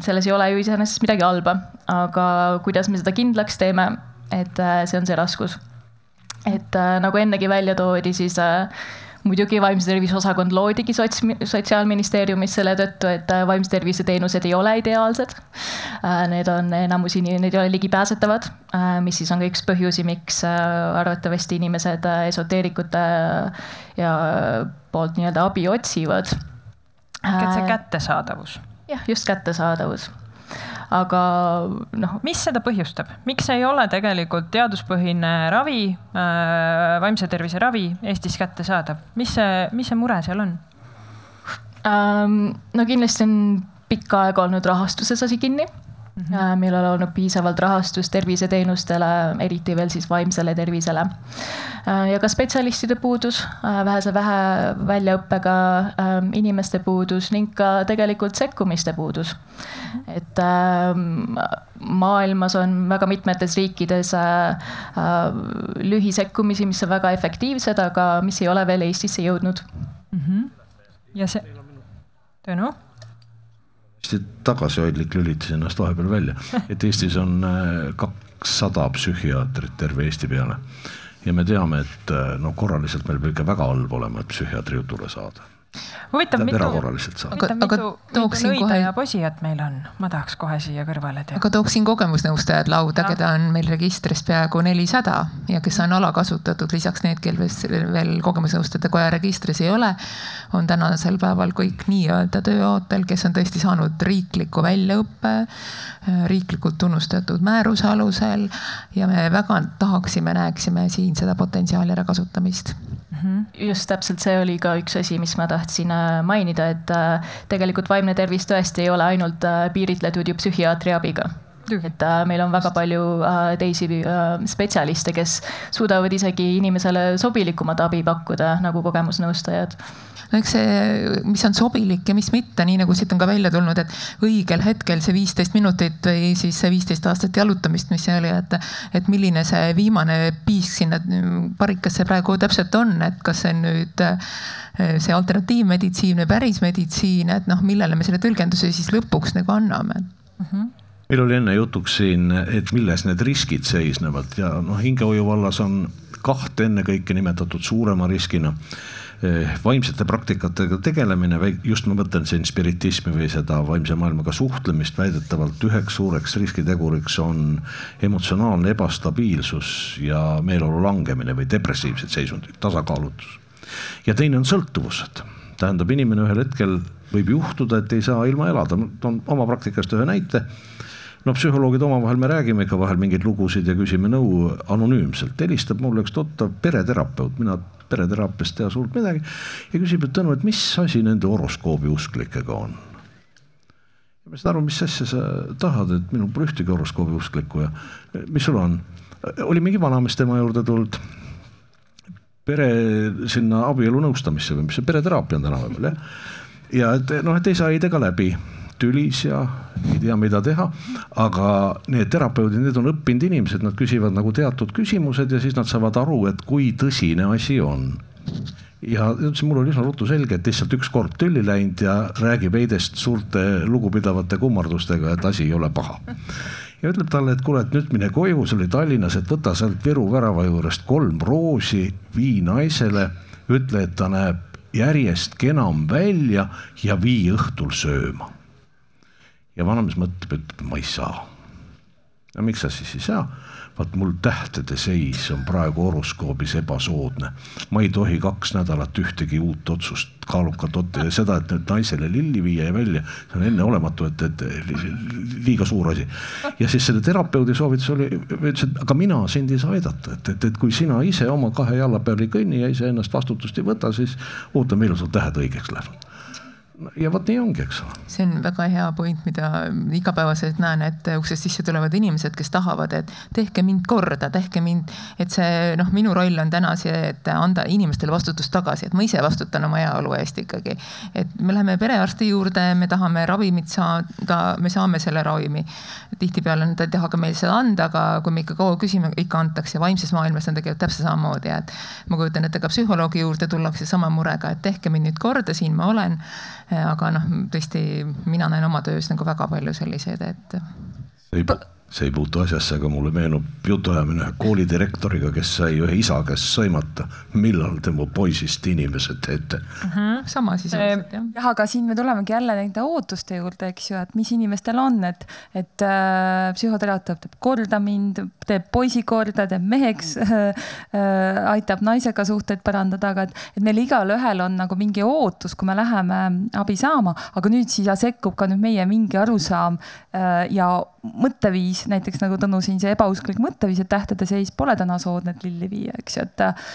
selles ei ole ju iseenesest midagi halba, aga kuidas me seda kindlaks teeme, et äh, see on see raskus. et äh, nagu ennegi välja toodi, siis äh, muidugi vaimse tervise osakond loodigi sots-, sotsiaalministeeriumis selle tõttu, et äh, vaimse tervise teenused ei ole ideaalsed. Äh, need on enamus in-, need ei ole ligipääsetavad, äh, mis siis on ka üks põhjusi, miks arvatavasti inimesed esoteerikute ja poolt nii-öelda abi otsivad. ehk et see kättesaadavus. jah, just kättesaadavus aga noh. mis seda põhjustab, miks ei ole tegelikult teaduspõhine ravi äh,, vaimse tervise ravi Eestis kättesaadav, mis see, mis see mure seal on ähm,? no kindlasti on pikka aega olnud rahastuses asi kinni mm. -hmm. meil on olnud piisavalt rahastust terviseteenustele, eriti veel siis vaimsele tervisele. Äh, ja ka spetsialistide puudus, äh, vähese vähe väljaõppega ähm, inimeste puudus ning ka tegelikult sekkumiste puudus. et ähm, maailmas on väga mitmetes riikides lühisekkumisi, mis on väga efektiivsed, aga mis ei ole veel Eestisse jõudnud mm. -hmm. ja see, Tõnu? Hästi tagasihoidlik lülitasin ennast vahepeal välja, et Eestis on äh, kakssada psühhiaatrit terve Eesti peale. Ja me teame, et äh, no korraliselt meil peab ikka väga halb olema, et psühhiaatri jutule saada huvitav, mitu, mitu, mitu nõida kohe... ja posijat meil on, ma tahaks kohe siia kõrvale teha. aga tooksin kogemusnõustajad lauda, keda on meil registris peaaegu nelisada ja kes on alakasutatud, lisaks need, kel veel kogemusnõustajate koja registris ei ole, on tänasel päeval kõik nii-öelda tööootel, kes on tõesti saanud riikliku väljaõppe, riiklikult tunnustatud määruse alusel ja me väga tahaksime, näeksime siin seda potentsiaali ärakasutamist Mhm. just täpselt see oli ka üks asi, mis ma tahtsin äh, mainida, et äh, tegelikult vaimne tervis tõesti ei ole ainult äh, piiritletud ju psühhiaatri abiga. Et meil on väga palju teisi spetsialiste, kes suudavad isegi inimesele sobilikumat abi pakkuda, nagu kogemusnõustajad no eks see, mis on sobilik ja mis mitte, nii nagu siit on ka välja tulnud, et õigel hetkel see viisteist minutit või siis see viisteist aastat jalutamist, mis see oli, et, et milline see viimane piisk sinna parikasse praegu täpselt on, et kas see on nüüd eh, see alternatiivmeditsiin või päris meditsiin, et noh, millele me selle tõlgenduse siis lõpuks nagu anname mm. -hmm meil oli enne jutuks siin, et milles need riskid seisnevad ja noh, hingehoiu vallas on kahte ennekõike nimetatud suurema riskina vaimsete praktikatega tegelemine, just ma mõtlen siin spiritismi või seda vaimse maailmaga suhtlemist, väidetavalt üheks suureks riskiteguriks on emotsionaalne ebastabiilsus ja meeleolu langemine või depressiivsed seisundid, tasakaalutus. ja teine on sõltuvused, tähendab, inimene ühel hetkel võib juhtuda, et ei saa ilma elada, ma toon oma praktikast ühe näite no psühholoogid omavahel me räägime ikka vahel mingeid lugusid ja küsime nõu anonüümselt, helistab mulle üks tuttav pereterapeut, mina pereteraapiast tea suurt midagi ja küsib, et Tõnu, et mis asi nende horoskoobi usklikega on? ja ma sain aru, mis asja sa tahad, et minul pole ühtegi horoskoobi usklikku ja mis sul on? oli mingi vanamees tema juurde tulnud, pere sinna abielu nõustamisse või mis see pereteraapia on tänapäeval jah. ja et noh, et ei saa ei-ga läbi tülis ja ei tea, mida teha. aga need terapeudid, need on õppinud inimesed, nad küsivad nagu teatud küsimused ja siis nad saavad aru, et kui tõsine asi on ja ütlesin, mul oli üsna ruttu selge, et lihtsalt ükskord tülli läinud ja räägib Heidest suurte lugupidavate kummardustega, et asi ei ole paha. ja ütleb talle, et kuule, et nüüd mine koju, see oli Tallinnas, et võta sealt Viru värava juurest kolm roosi, vii naisele, ütle, et ta näeb järjest kenam välja ja vii õhtul sööma ja vanamees mõtleb, et ma ei saa. no miks sa siis ei saa? vaat mul tähtede seis on praegu horoskoobis ebasoodne. ma ei tohi kaks nädalat ühtegi uut otsust, kaalukat otta ja seda, et nüüd naisele lilli viia ja välja, see on enneolematu, et, et liiga suur asi. ja siis selle terapeudi soovitus oli, ütles, et aga mina sind ei saa aidata, et, et, et kui sina ise oma kahe jala peal ei kõnni ja iseennast vastutust ei võta, siis oota, millal sul tähed õigeks lähevad ja vot nii ongi, eks ole. see on väga hea point, mida igapäevaselt näen, et uksest sisse tulevad inimesed, kes tahavad, et tehke mind korda, tehke mind, et see noh, minu roll on täna see, et anda inimestele vastutust tagasi, et ma ise vastutan oma heaolu eest ikkagi. et me läheme perearsti juurde, me tahame ravimit saada, me saame selle ravimi. tihtipeale nad ei taha ka meil seda anda, aga kui me ikka kaua küsime, ikka antakse. vaimses maailmas on tegelikult täpselt samamoodi, et ma kujutan ette ka psühholoogi juurde tullakse sama murega, et tehke mind nüüd korda, siin ma olen aga noh, tõesti mina näen oma töös nagu väga palju selliseid, et. ei, see ei puutu asjasse, aga mulle meenub jutuajamine ühe koolidirektoriga, kes sai ühe isa käest sõimata, millal te mu poisist inimese teete mm. -hmm. sama sisuliselt jah. jah, aga siin me tulemegi jälle nende ootuste juurde, eks ju, et mis inimestel on, et, et äh, psühhoterapeut teeb korda mind, teeb poisi korda, teeb meheks äh,, äh, aitab naisega suhteid parandada, aga et, et meil igalühel on nagu mingi ootus, kui me läheme abi saama, aga nüüd siia sekkub ka nüüd meie mingi arusaam äh, ja mõtteviis, näiteks nagu Tõnu siin see ebausklik mõtteviis, et tähtede seis pole täna soodne, et lilli viia, eks ju, et äh,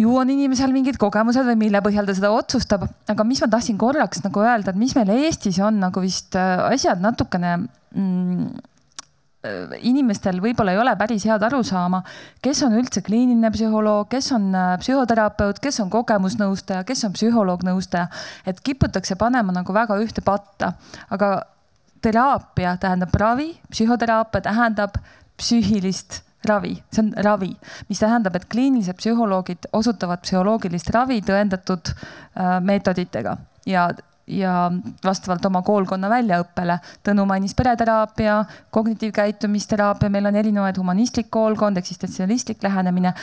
ju on inimesel mingid kogemused või mille põhjal ta seda otsustab, aga mis ma tahtsin korraks nagu öelda, et mis meil Eestis on nagu vist äh, asjad natukene mm, äh, inimestel võib-olla ei ole päris head arusaama, kes on üldse kliiniline psühholoog, kes on psühhoterapeut, kes on kogemusnõustaja, kes on psühholoog-nõustaja. et kiputakse panema nagu väga ühte patta, aga teraapia tähendab ravi, psühhoteraapia tähendab psüühilist ravi, see on ravi, mis tähendab, et kliinilised psühholoogid osutavad psühholoogilist ravi tõendatud äh, meetoditega ja ja vastavalt oma koolkonna väljaõppele. Tõnu mainis pereteraapia, kognitiivkäitumisteraapia, meil on erinevaid humanistlik koolkond, eksistentsialistlik lähenemine.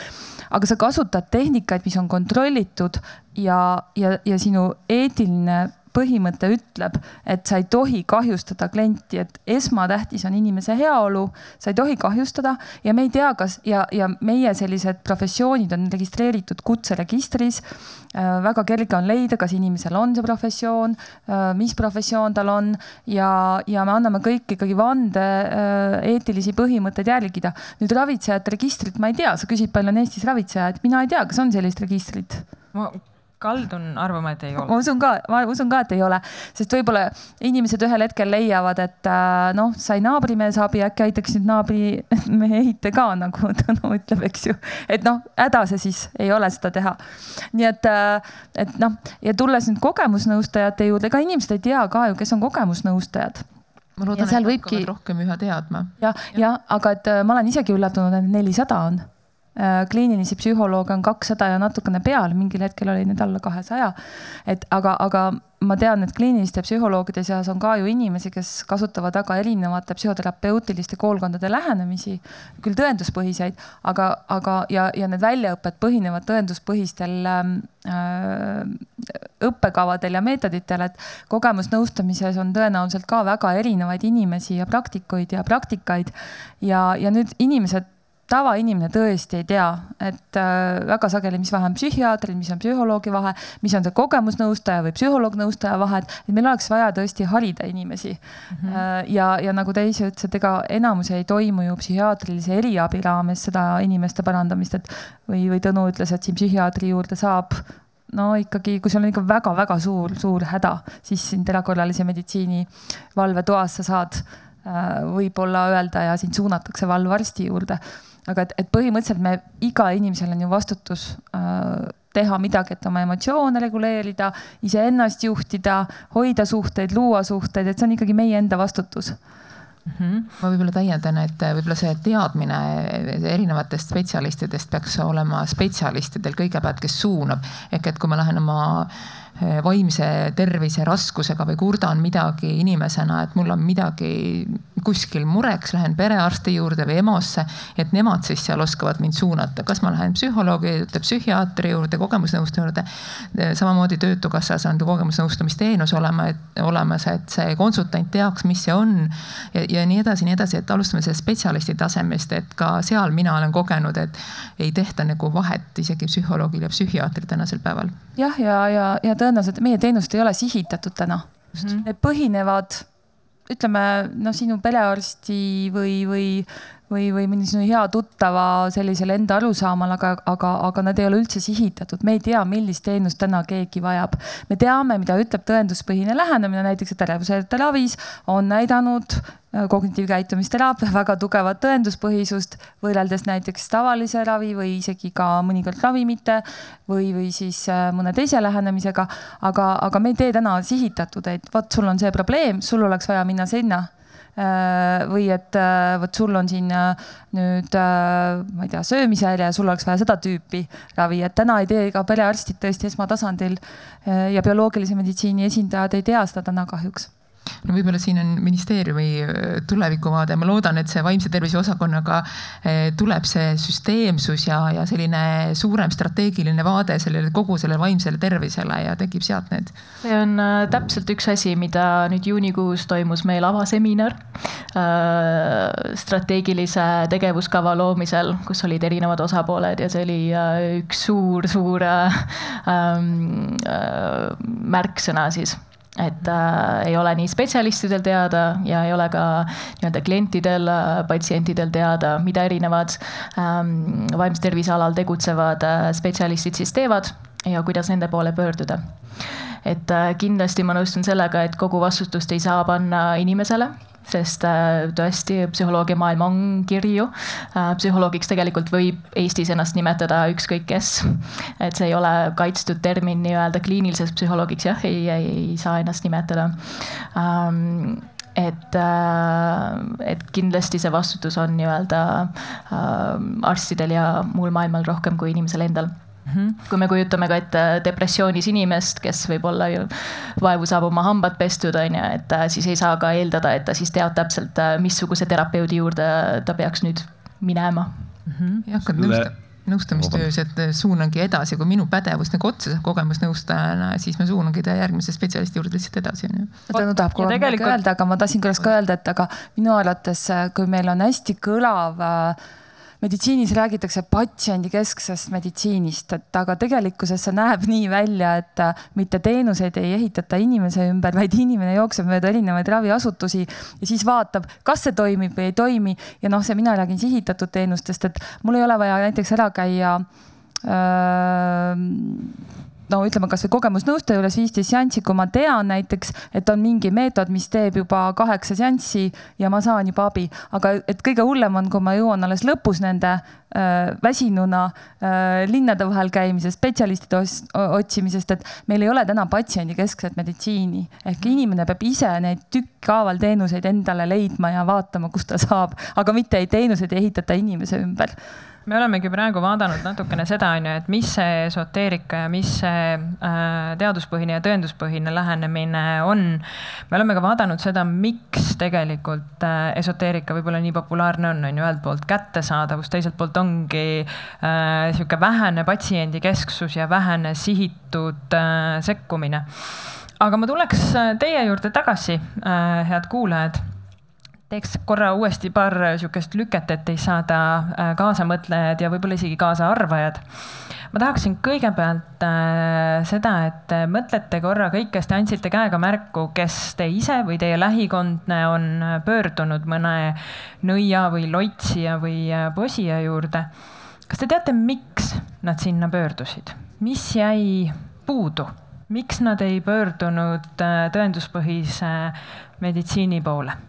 aga sa kasutad tehnikaid, mis on kontrollitud ja, ja, ja sinu eetiline põhimõte ütleb, et sa ei tohi kahjustada klienti, et esmatähtis on inimese heaolu, sa ei tohi kahjustada ja me ei tea, kas ja, ja meie sellised professioonid on registreeritud kutseregistris. Äh, väga kerge on leida, kas inimesel on see professioon, äh, mis professioon tal on ja, ja me anname kõik ikkagi vande äh, eetilisi põhimõtteid jälgida. nüüd ravitsejate registrit ma ei tea, sa küsid, palju on Eestis ravitsejaid, mina ei tea, kas on sellist registrit ma kaldun arvama, et ei ole. ma usun ka, ma usun ka, et ei ole, sest võib-olla inimesed ühel hetkel leiavad, et äh, noh, sai naabrimees abi, äkki aitaks nüüd naabrimehite ka, nagu Tõnu ütleb, eks ju. et noh, häda see siis ei ole seda teha. nii et, äh, et noh, ja tulles nüüd kogemusnõustajate juurde, ega inimesed ei tea ka ju, kes on kogemusnõustajad ma loodan, et võibki... hakkavad rohkem üha teadma. ja, ja, ja, aga et äh, ma olen isegi üllatunud, et nelisada on kliinilisi psühholooge on kakssada ja natukene peal, mingil hetkel oli neid alla kahesaja. et aga, aga ma tean, et kliiniliste psühholoogide seas on ka ju inimesi, kes kasutavad väga erinevate psühhoterapeutiliste koolkondade lähenemisi, küll tõenduspõhiseid, aga, aga ja, ja need väljaõpped põhinevad tõenduspõhistel ähm, äh, õppekavadel ja meetoditel, et kogemusnõustamises on tõenäoliselt ka väga erinevaid inimesi ja praktikuid ja praktikaid ja, ja nüüd inimesed tavainimene tõesti ei tea, et äh, väga sageli, mis vahe on psühhiaatril, mis on psühholoogi vahe, mis on see kogemusnõustaja või psühholoog-nõustaja vahe, et meil oleks vaja tõesti harida inimesi mm. -hmm. ja, ja nagu te ise ütlesite, ega enamus ei toimu ju psühhiaatrilise eriabi raames seda inimeste parandamist, et või, või Tõnu ütles, et siin psühhiaatri juurde saab no ikkagi, kui sul on ikka väga-väga suur, suur häda, siis sind erakorralise meditsiini valvetoas sa saad äh, võib-olla öelda ja sind suunatakse valvearsti juurde aga et, et põhimõtteliselt me, iga inimesel on ju vastutus äh, teha midagi, et oma emotsioone reguleerida, iseennast juhtida, hoida suhteid, luua suhteid, et see on ikkagi meie enda vastutus Mm -hmm. ma võib-olla täiendan, et võib-olla see teadmine erinevatest spetsialistidest peaks olema spetsialistidel kõigepealt, kes suunab. ehk et kui ma lähen oma vaimse tervise raskusega või kurdan midagi inimesena, et mul on midagi kuskil mureks, lähen perearsti juurde või EMO-sse, et nemad siis seal oskavad mind suunata, kas ma lähen psühholoogi juurde, psühhiaatri juurde, kogemusnõustaja juurde. Eh, samamoodi Töötukassas on kogemusnõustamisteenus olema, et olemas, et see konsultant teaks, mis see on ja, ja nii edasi, nii edasi, et alustame sellest spetsialisti tasemest, et ka seal mina olen kogenud, et ei tehta nagu vahet isegi psühholoogil ja psühhiaatril tänasel päeval. jah, ja, ja, ja, ja tõenäoliselt meie teenused ei ole sihitatud täna. Need põhinevad, ütleme noh, sinu perearsti või, või, või, või sinu hea tuttava sellisel enda arusaamal, aga, aga, aga nad ei ole üldse sihitatud, me ei tea, millist teenust täna keegi vajab. me teame, mida ütleb tõenduspõhine lähenemine, näiteks et ärevusehäirete ravis on näidanud Äh, kognitiivkäitumisteraapia väga tugevat tõenduspõhisust võrreldes näiteks tavalise ravi või isegi ka mõnikord ravimite või, või siis äh, mõne teise lähenemisega. aga, aga me ei tee täna sihitatud, et vot sul on see probleem, sul oleks vaja minna sinna või et vot sul on siin nüüd, ma ei tea, söömishäire ja sul oleks vaja seda tüüpi ravi, et täna ei tee ka perearstid tõesti esmatasandil ja bioloogilise meditsiini esindajad ei tea seda täna kahjuks no võib-olla siin on ministeeriumi äh, tulevikuvaade, ma loodan, et see vaimse tervise osakonnaga äh, tuleb see süsteemsus ja, ja selline suurem strateegiline vaade sellele kogu sellele vaimsele tervisele ja tekib sealt need. see on äh, täpselt üks asi, mida nüüd juunikuus toimus meil avaseminar strateegilise tegevuskava loomisel, kus olid erinevad osapooled ja see oli üks suur-suur ähm, märksõna siis et äh, ei ole nii spetsialistidel teada ja ei ole ka nii-öelda klientidel, äh, patsientidel teada, mida erinevad ähm, vaimse tervise alal tegutsevad äh, spetsialistid siis teevad ja kuidas nende poole pöörduda. et äh, kindlasti ma nõustun sellega, et kogu vastutust ei saa panna inimesele sest äh, tõesti psühholoogiamaailm on kirju. Äh, psühholoogiks tegelikult võib Eestis ennast nimetada ükskõik kes. et see ei ole kaitstud termin nii-öelda kliiniliseks psühholoogiks jah, ei, ei, ei saa ennast nimetada um, et, äh, et kindlasti see vastutus on nii-öelda arstidel ja muul maailmal rohkem kui inimesel endal kui me kujutame ka ette depressioonis inimest, kes võib-olla ju vaevu saab oma hambad pestud, on ju, et siis ei saa ka eeldada, et ta siis teab täpselt, missuguse terapeudi juurde ta peaks nüüd minema mm. -hmm. jah, hakkad nõusta nõustamistöös, et suunangi edasi, kui minu pädevus nagu otsa saab kogemusnõustajana, siis ma suunangi ta järgmise spetsialisti juurde lihtsalt edasi, on ju. Tõnu tahab tegelikult... midagi öelda, aga ma tahtsin korraks ka öelda, et aga minu arvates, kui meil on hästi kõlav äh, meditsiinis räägitakse patsiendikesksest meditsiinist, et aga tegelikkuses see näeb nii välja, et äh, mitte teenuseid ei ehitata inimese ümber, vaid inimene jookseb mööda erinevaid raviasutusi ja siis vaatab, kas see toimib või ei toimi. ja noh, see mina räägin sihitatud teenustest, et mul ei ole vaja näiteks ära käia öö, no ütleme kasvõi kogemusnõustaja juures viisteist seanssi, kui ma tean näiteks, et on mingi meetod, mis teeb juba kaheksa seanssi ja ma saan juba abi, aga et kõige hullem on, kui ma jõuan alles lõpus nende äh, väsinuna äh, linnade vahel käimise, spetsialistide otsimisest, et meil ei ole täna patsiendikeskset meditsiini. Ehk inimene peab ise neid tükkhaaval teenuseid endale leidma ja vaatama, kust ta saab, aga mitte ei teenuseid ei ehitata inimese ümber me olemegi praegu vaadanud natukene seda, on ju, et mis see esoteerika ja mis see äh, teaduspõhine ja tõenduspõhine lähenemine on. me oleme ka vaadanud seda, miks tegelikult äh, esoteerika võib-olla nii populaarne on, on ju, ühelt poolt kättesaadavus, teiselt poolt ongi äh, sihuke vähene patsiendikesksus ja vähene sihitud äh, sekkumine. aga ma tuleks äh, teie juurde tagasi äh,, head kuulajad teeks korra uuesti paar sihukest lüket, et ei saada äh, kaasamõtlejad ja võib-olla isegi kaasaarvajad. ma tahaksin kõigepealt äh, seda, et mõtlete korra kõik, kes te andsite käega märku, kes te ise või teie lähikondne on pöördunud mõne nõia või loitsija või äh, posija juurde. kas te teate, miks nad sinna pöördusid, mis jäi puudu? miks nad ei pöördunud tõenduspõhise meditsiini poole?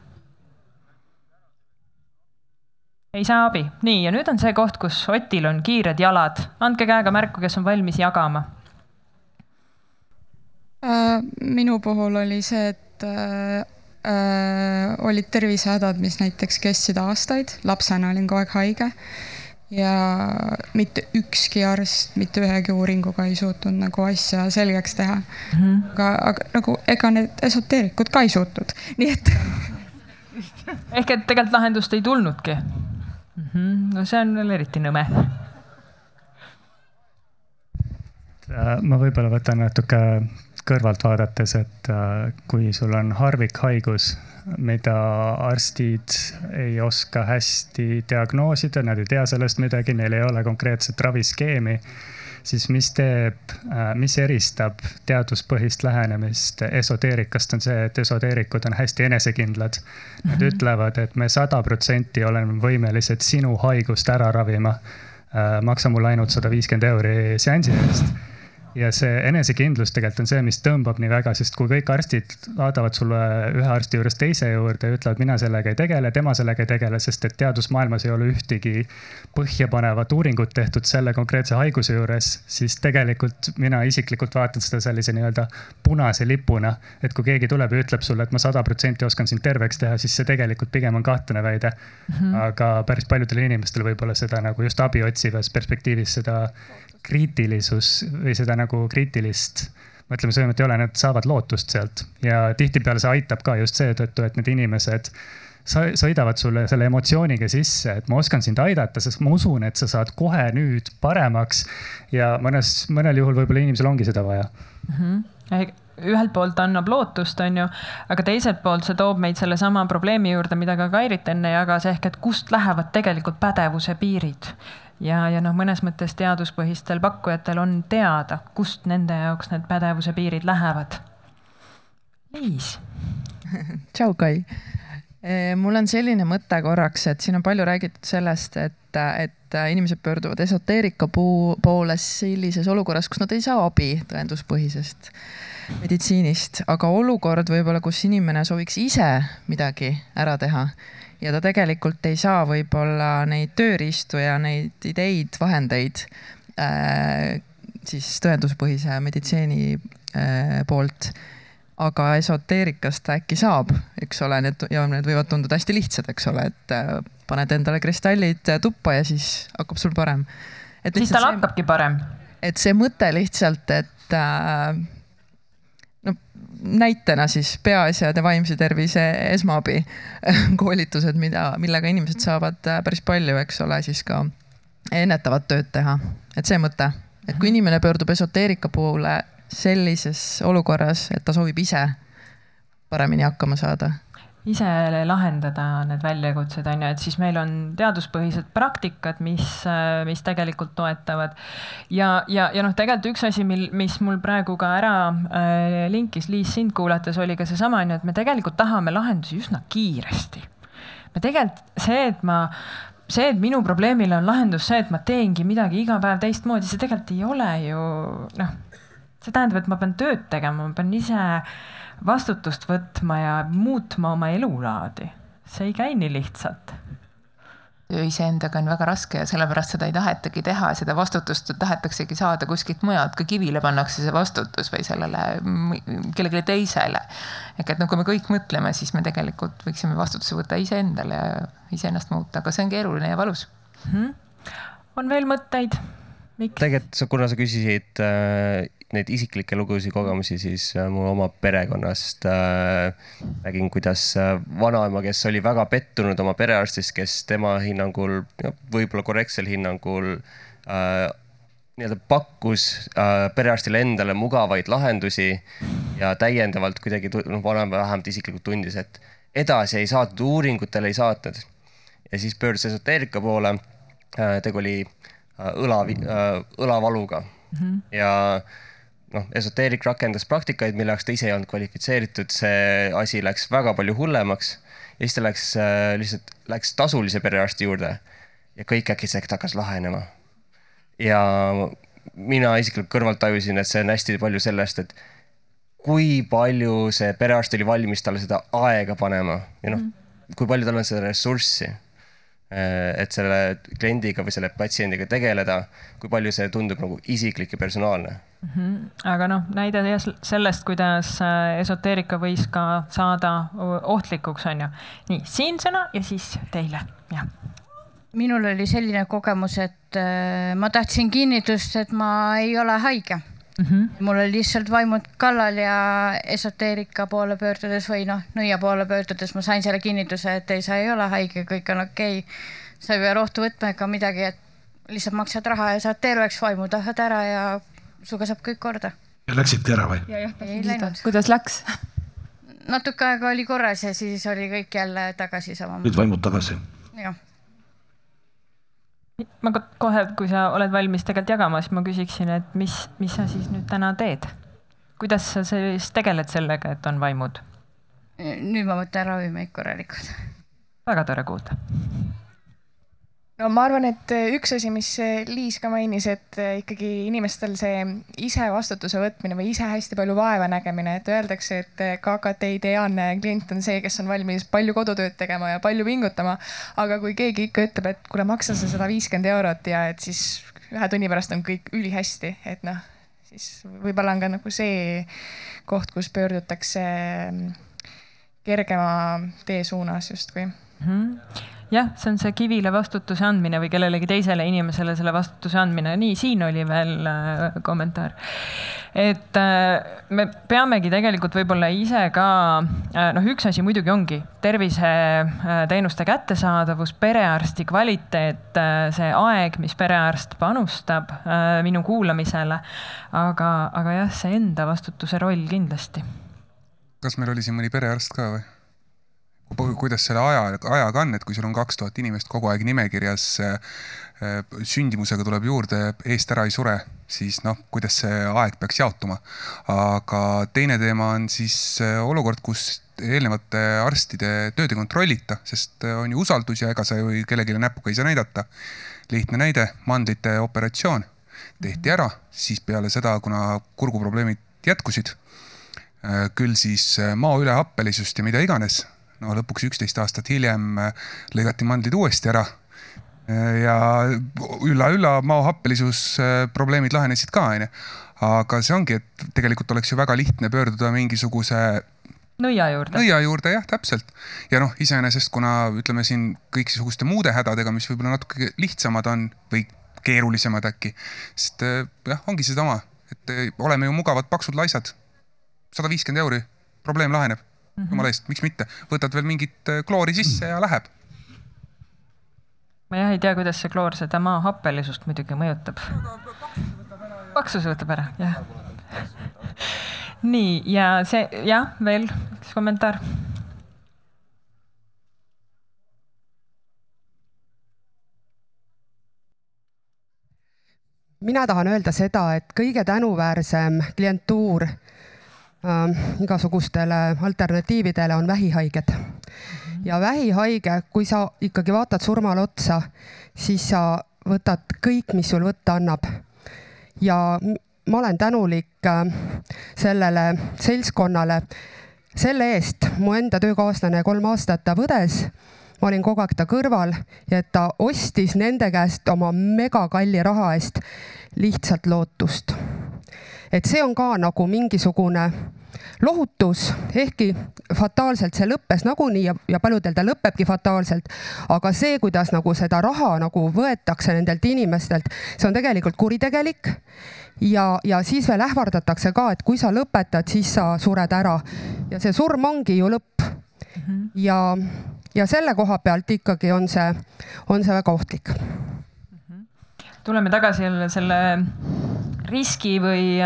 Ei saa abi. nii, ja nüüd on see koht, kus Otil on kiired jalad. andke käega märku, kes on valmis jagama. Äh, minu puhul oli see, et äh, äh, olid tervisehädad, mis näiteks kestsid aastaid, lapsena olin kogu aeg haige ja mitte ükski arst mitte ühegi uuringuga ei suutnud nagu asja selgeks teha mm. -hmm. aga, aga nagu ega need esoteerikud ka ei suutnud, nii et ehk et tegelikult lahendust ei tulnudki mm. -hmm. no see on veel eriti nõme. Äh, ma võib-olla võtan natuke kõrvalt vaadates, et äh, kui sul on harvikhaigus, mida arstid ei oska hästi diagnoosida, nad ei tea sellest midagi, neil ei ole konkreetset raviskeemi siis mis teeb, äh, mis eristab teaduspõhist lähenemist esoteerikast, on see, et esoteerikud on hästi enesekindlad. Nad mm -hmm. ütlevad, et me sada protsenti oleme võimelised sinu haigust ära ravima. Äh, maksa mulle ainult sada viiskümmend euri seansi eest ja see enesekindlus tegelikult on see, mis tõmbab nii väga, sest kui kõik arstid vaatavad sulle ühe arsti juurest teise juurde ja ütlevad, mina sellega ei tegele, tema sellega ei tegele, sest et teadusmaailmas ei ole ühtegi põhjapanevat uuringut tehtud selle konkreetse haiguse juures, siis tegelikult mina isiklikult vaatan seda sellise nii-öelda punase lipuna. et kui keegi tuleb ja ütleb sulle, et ma sada protsenti oskan sind terveks teha, siis see tegelikult pigem on kahtlane väide mm. -hmm. aga päris paljudel inimestel võib-olla seda nagu just abi otsivas perspektiivis seda kriitilisus või seda nagu kriitilist mõtleme, sõimet ei ole, nad saavad lootust sealt ja tihtipeale see aitab ka just seetõttu, et need inimesed sõidavad sulle selle emotsiooniga sisse, et ma oskan sind aidata, sest ma usun, et sa saad kohe nüüd paremaks. ja mõnes, mõnel juhul võib-olla inimesel ongi seda vaja mm. -hmm. ühelt poolt annab lootust, on ju, aga teiselt poolt see toob meid sellesama probleemi juurde, mida ka Kairit enne jagas, ehk et kust lähevad tegelikult pädevuse piirid ja, ja noh, mõnes mõttes teaduspõhistel pakkujatel on teada, kust nende jaoks need pädevuse piirid lähevad. Liis. tšau, Kai. E, mul on selline mõte korraks, et siin on palju räägitud sellest, et, et inimesed pöörduvad esoteerika poole sellises olukorras, kus nad ei saa abi tõenduspõhisest meditsiinist, aga olukord võib-olla, kus inimene sooviks ise midagi ära teha ja ta tegelikult ei saa võib-olla neid tööriistu ja neid ideid, vahendeid äh, siis tõenduspõhise meditsiini äh, poolt. aga esoteerikast ta äkki saab, eks ole, need ja need võivad tunduda hästi lihtsad, eks ole, et äh, paned endale kristallid tuppa ja siis hakkab sul parem. siis tal hakkabki parem et see mõte lihtsalt, et äh, näitena siis peaasjade vaimse tervise esmaabi koolitused, mida, millega inimesed saavad äh, päris palju, eks ole, siis ka ennetavat tööd teha. et see mõte, et kui inimene pöördub esoteerika poole sellises olukorras, et ta soovib ise paremini hakkama saada ise lahendada need väljakutsed, on ju, et siis meil on teaduspõhised praktikad, mis, mis tegelikult toetavad. ja, ja, ja noh, tegelikult üks asi, mil, mis mul praegu ka ära äh, linkis, Liis, sind kuulates, oli ka seesama, on ju, et me tegelikult tahame lahendusi üsna kiiresti. me tegelikult, see, et ma see, et minu probleemile on lahendus see, et ma teengi midagi iga päev teistmoodi, see tegelikult ei ole ju noh, see tähendab, et ma pean tööd tegema, ma pean ise vastutust võtma ja muutma oma elulaadi. see ei käi nii lihtsalt. töö iseendaga on väga raske ja sellepärast seda ei tahetagi teha, seda vastutust tahetaksegi saada kuskilt mujalt, ka kivile pannakse see vastutus või sellele kellelegi teisele. ehk et noh, kui me kõik mõtleme, siis me tegelikult võiksime vastutuse võtta iseendale ja iseennast muuta, aga see on keeruline ja valus mm. -hmm. on veel mõtteid? Tegelikult, kuna sa küsisid äh, neid isiklikke lugusid, kogemusi, siis äh, mu oma perekonnast äh, nägin, kuidas äh, vanaema, kes oli väga pettunud oma perearstist, kes tema hinnangul, võib-olla korrektsel hinnangul äh, nii-öelda pakkus äh, perearstile endale mugavaid lahendusi ja täiendavalt kuidagi, noh, vanaema vähemalt isiklikult tundis, et edasi ei saatnud, uuringutele ei saatnud. ja siis pöördus esoteerika poole äh,. tegu oli õla äh,, õlavaluga mm -hmm. ja noh, esoteerik rakendas praktikaid, mille jaoks ta ise ei olnud kvalifitseeritud, see asi läks väga palju hullemaks. ja siis ta läks äh, lihtsalt, läks tasulise perearsti juurde ja kõik äkitselt hakkas lahenema. ja mina isiklikult kõrvalt tajusin, et see on hästi palju sellest, et kui palju see perearst oli valmis talle seda aega panema ja noh mm., kui palju tal on seda ressurssi äh, et selle kliendiga või selle patsiendiga tegeleda, kui palju see tundub nagu isiklik ja personaalne mm. -hmm. aga noh, näide sellest, kuidas äh, esoteerika võis ka saada ohtlikuks, on ju. nii, siin sõna ja siis teile, jah. minul oli selline kogemus, et äh, ma tahtsin kinnitust, et ma ei ole haige mm. -hmm. mul oli lihtsalt vaimud kallal ja esoteerika poole pöördudes või noh, nõia poole pöördudes ma sain selle kinnituse, et ei, sa ei ole haige, kõik on okei okay.. sa ei pea rohtu võtma ega midagi, et lihtsalt maksad raha ja saad terveks, vaimud lähevad ära ja sinuga saab kõik korda. ja läksidki ära või? ei läinud. kuidas läks? natuke aega oli korras ja siis oli kõik jälle tagasi sama. nüüd vaimud tagasi? jah. Ma kohe, kui sa oled valmis tegelikult jagama, siis ma küsiksin, et mis, mis sa siis nüüd täna teed? kuidas sa siis tegeled sellega, et on vaimud? nüüd ma võtan ravimeid korralikult. väga tore kuulda no ma arvan, et äh, üks asi, mis äh, Liis ka mainis, et äh, ikkagi inimestel see ise vastutuse võtmine või ise hästi palju vaeva nägemine, et öeldakse, et KKT ideaalne klient on see, kes on valmis palju kodutööd tegema ja palju pingutama. aga kui keegi ikka ütleb, et kuule, maksa sa sada viiskümmend eurot ja et siis ühe tunni pärast on kõik ülihästi, et noh, siis võib-olla on ka nagu see koht, kus pöördutakse mm, kergema tee suunas justkui mm. -hmm jah, see on see kivile vastutuse andmine või kellelegi teisele inimesele selle vastutuse andmine. nii, siin oli veel äh, kommentaar. et äh, me peamegi tegelikult võib-olla ise ka äh,, noh, üks asi muidugi ongi terviseteenuste kättesaadavus, perearsti kvaliteet see aeg, mis perearst panustab minu kuulamisele. aga, aga jah, see enda vastutuse roll kindlasti. kas meil oli siin mõni perearst ka või? Kuidas selle aja, ajaga on, et kui sul on kaks tuhat inimest kogu aeg nimekirjas, äh, sündimusega tuleb juurde, eest ära ei sure, siis noh, kuidas see aeg peaks jaotuma. aga teine teema on siis äh, olukord, kus eelnevate arstide tööd ei kontrollita, sest äh, on ju usaldus ja ega sa ju kellelegi näpuga ei saa näidata. lihtne näide, mandlite operatsioon tehti ära, siis peale seda, kuna kurguprobleemid jätkusid, küll siis mao ülehappelisust ja mida iganes no lõpuks üksteist aastat hiljem äh, lõigati mandlid uuesti ära. Äh, ja ülla-ülla maohappelisus äh, probleemid lahenesid ka, onju. aga see ongi, et tegelikult oleks ju väga lihtne pöörduda mingisuguse nõia juurde. nõia juurde jah, täpselt. ja noh, iseenesest kuna ütleme siin kõiksuguste muude hädadega, mis võib-olla natuke lihtsamad on või keerulisemad äkki. sest jah, ongi sedasama, et oleme ju mugavad paksud laisad. sada viiskümmend euri, probleem laheneb. Jumala eest, miks mitte, võtad veel mingit kloori sisse ja läheb. ma jah ei tea, kuidas see kloor seda maa happelisust muidugi mõjutab. paksus võtab ära, jah nii, ja see, jah, veel üks kommentaar mina tahan öelda seda, et kõige tänuväärsem klientuur äh, igasugustele alternatiividele on vähihaiged. ja vähihaige, kui sa ikkagi vaatad surmale otsa, siis sa võtad kõik, mis sul võtta annab. ja ma olen tänulik äh, sellele seltskonnale selle eest, mu enda töökaaslane kolm aastat ta põdes ma olin kogu aeg ta kõrval ja et ta ostis nende käest oma megakalli raha eest lihtsalt lootust. Et see on ka nagu mingisugune lohutus, ehkki fataalselt see lõppes nagunii ja, ja paljudel ta lõpebki fataalselt. aga see, kuidas nagu seda raha nagu võetakse nendelt inimestelt, see on tegelikult kuritegelik. ja, ja siis veel ähvardatakse ka, et kui sa lõpetad, siis sa sured ära ja see surm ongi ju lõpp mm. -hmm. ja ja selle koha pealt ikkagi on see, on see väga ohtlik. tuleme tagasi jälle selle riski või,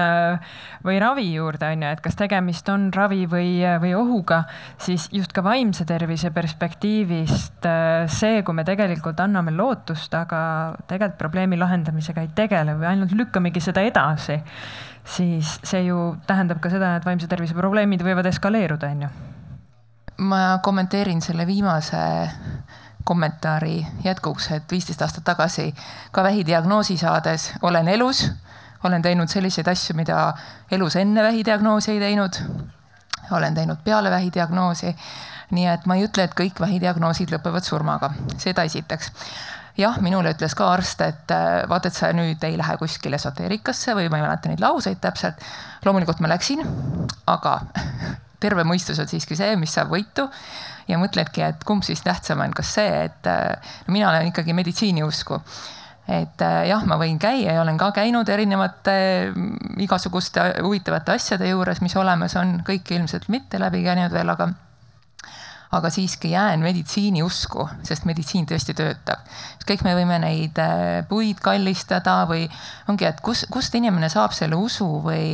või ravi juurde on ju, et kas tegemist on ravi või, või ohuga, siis just ka vaimse tervise perspektiivist see, kui me tegelikult anname lootust, aga tegelikult probleemi lahendamisega ei tegele või ainult lükkamegi seda edasi, siis see ju tähendab ka seda, et vaimse tervise probleemid võivad eskaleeruda, on ju. Ma kommenteerin selle viimase kommentaari jätkuks, et viisteist aastat tagasi ka vähidiagnoosi saades olen elus, olen teinud selliseid asju, mida elus enne vähidiagnoosi ei teinud. olen teinud peale vähidiagnoosi. nii et ma ei ütle, et kõik vähidiagnoosid lõpevad surmaga, seda esiteks jah, minule ütles ka arst, et äh, vaata, et sa nüüd ei lähe kuskile esoteerikasse või ma ei mäleta neid lauseid täpselt. loomulikult ma läksin, aga terve mõistus on siiski see, mis saab võitu ja mõtledki, et kumb siis tähtsam on, kas see, et no mina olen ikkagi meditsiini usku et jah, ma võin käia ja olen ka käinud erinevate igasuguste huvitavate asjade juures, mis olemas on, kõiki ilmselt mitte läbi käinud veel, aga aga siiski jään meditsiini usku, sest meditsiin tõesti töötab. kõik me võime neid äh, puid kallistada või ongi, et kus, kust inimene saab selle usu või,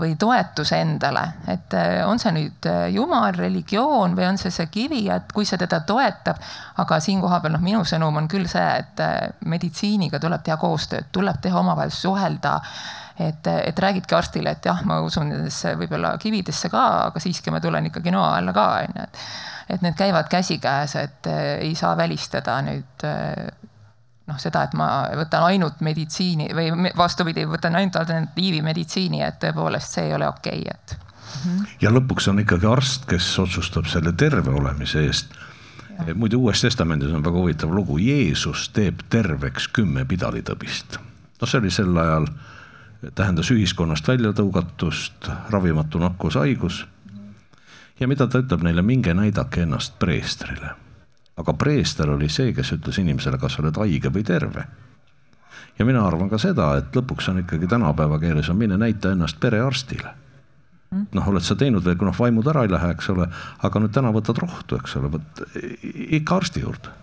või toetuse endale, et äh, on see nüüd äh, jumal, religioon või on see see kivi, et kui see teda toetab. aga siin kohapeal noh, minu sõnum on küll see, et meditsiiniga tuleb teha koostööd, tuleb teha omavahel suhelda et, et räägidki arstile, et jah, ma usun nendesse võib-olla kividesse ka, aga siiski ma tulen ikkagi noa alla ka onju, et et need käivad käsikäes, et ei saa välistada nüüd noh, seda, et ma võtan ainult meditsiini või vastupidi, võtan ainult alternatiivi meditsiini, et tõepoolest see ei ole okei okay,, et. Mhm. ja lõpuks on ikkagi arst, kes otsustab selle terve olemise eest. muidu Uues Testamendis on väga huvitav lugu, Jeesus teeb terveks kümme pidalitõbist. noh, see oli sel ajal, tähendas ühiskonnast väljatõugatust, ravimatu nakkushaigus ja mida ta ütleb neile, minge näidake ennast preestrile. Aga preester oli see, kes ütles inimesele, kas sa oled haige või terve. ja mina arvan ka seda, et lõpuks on ikkagi tänapäeva keeles on mine näita ennast perearstile. noh, oled sa teinud veel, kui noh, vaimud ära ei lähe, eks ole, aga nüüd täna võtad rohtu, eks ole, vot ikka arsti juurde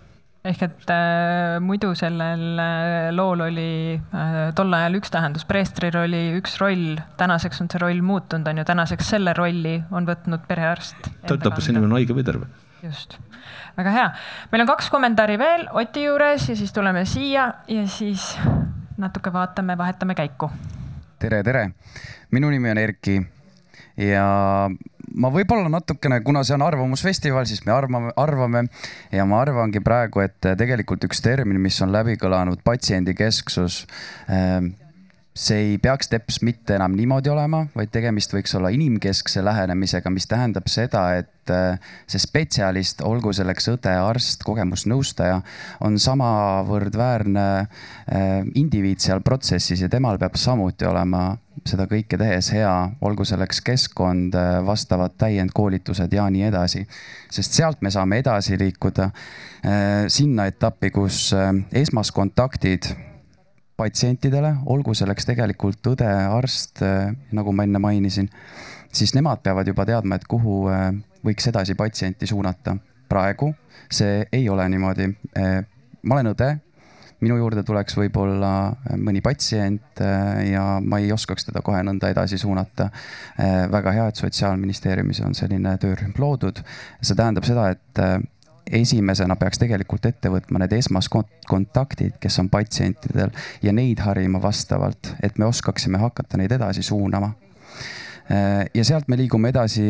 ehk et äh, muidu sellel äh, lool oli äh, tol ajal üks tähendus, preestril oli üks roll, tänaseks on see roll muutunud, on ju, tänaseks selle rolli on võtnud perearst. ta ütleb, kas inimene on haige või terve. just, väga hea. meil on kaks kommentaari veel Oti juures ja siis tuleme siia ja siis natuke vaatame, vahetame käiku. tere, tere. minu nimi on Erki ja ma võib-olla natukene, kuna see on arvamusfestival, siis me arvame, arvame ja ma arvangi praegu, et tegelikult üks termin, mis on läbi kõlanud, patsiendikesksus ähm, see ei peaks teps mitte enam niimoodi olema, vaid tegemist võiks olla inimkeskse lähenemisega, mis tähendab seda, et äh, see spetsialist, olgu selleks õde, arst, kogemusnõustaja, on samavõrd väärne äh, indiviid seal protsessis ja temal peab samuti olema seda kõike tehes hea, olgu selleks keskkond, äh, vastavad täiendkoolitused ja nii edasi. sest sealt me saame edasi liikuda sinna etappi, kus esmaskontaktid patsientidele, olgu selleks tegelikult õde, arst, nagu ma enne mainisin, siis nemad peavad juba teadma, et kuhu võiks edasi patsienti suunata. praegu see ei ole niimoodi. ma olen õde minu juurde tuleks võib-olla mõni patsient ja ma ei oskaks teda kohe nõnda edasi suunata. Väga hea, et Sotsiaalministeeriumis on selline töörühm loodud. see tähendab seda, et esimesena peaks tegelikult ette võtma need esmaskontaktid, kes on patsientidel ja neid harima vastavalt, et me oskaksime hakata neid edasi suunama. Ja sealt me liigume edasi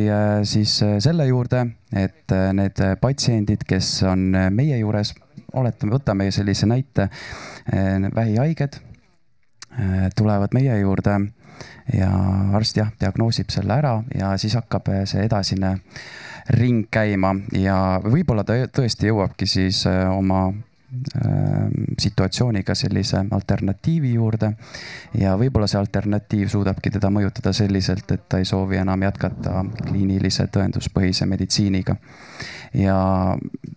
siis selle juurde, et need patsiendid, kes on meie juures, oletame, võtame sellise näite, vähihaiged tulevad meie juurde ja arst jah, diagnoosib selle ära ja siis hakkab see edasine ring käima ja võib-olla ta tõesti jõuabki siis oma situatsiooniga sellise alternatiivi juurde. ja võib-olla see alternatiiv suudabki teda mõjutada selliselt, et ta ei soovi enam jätkata kliinilise tõenduspõhise meditsiiniga ja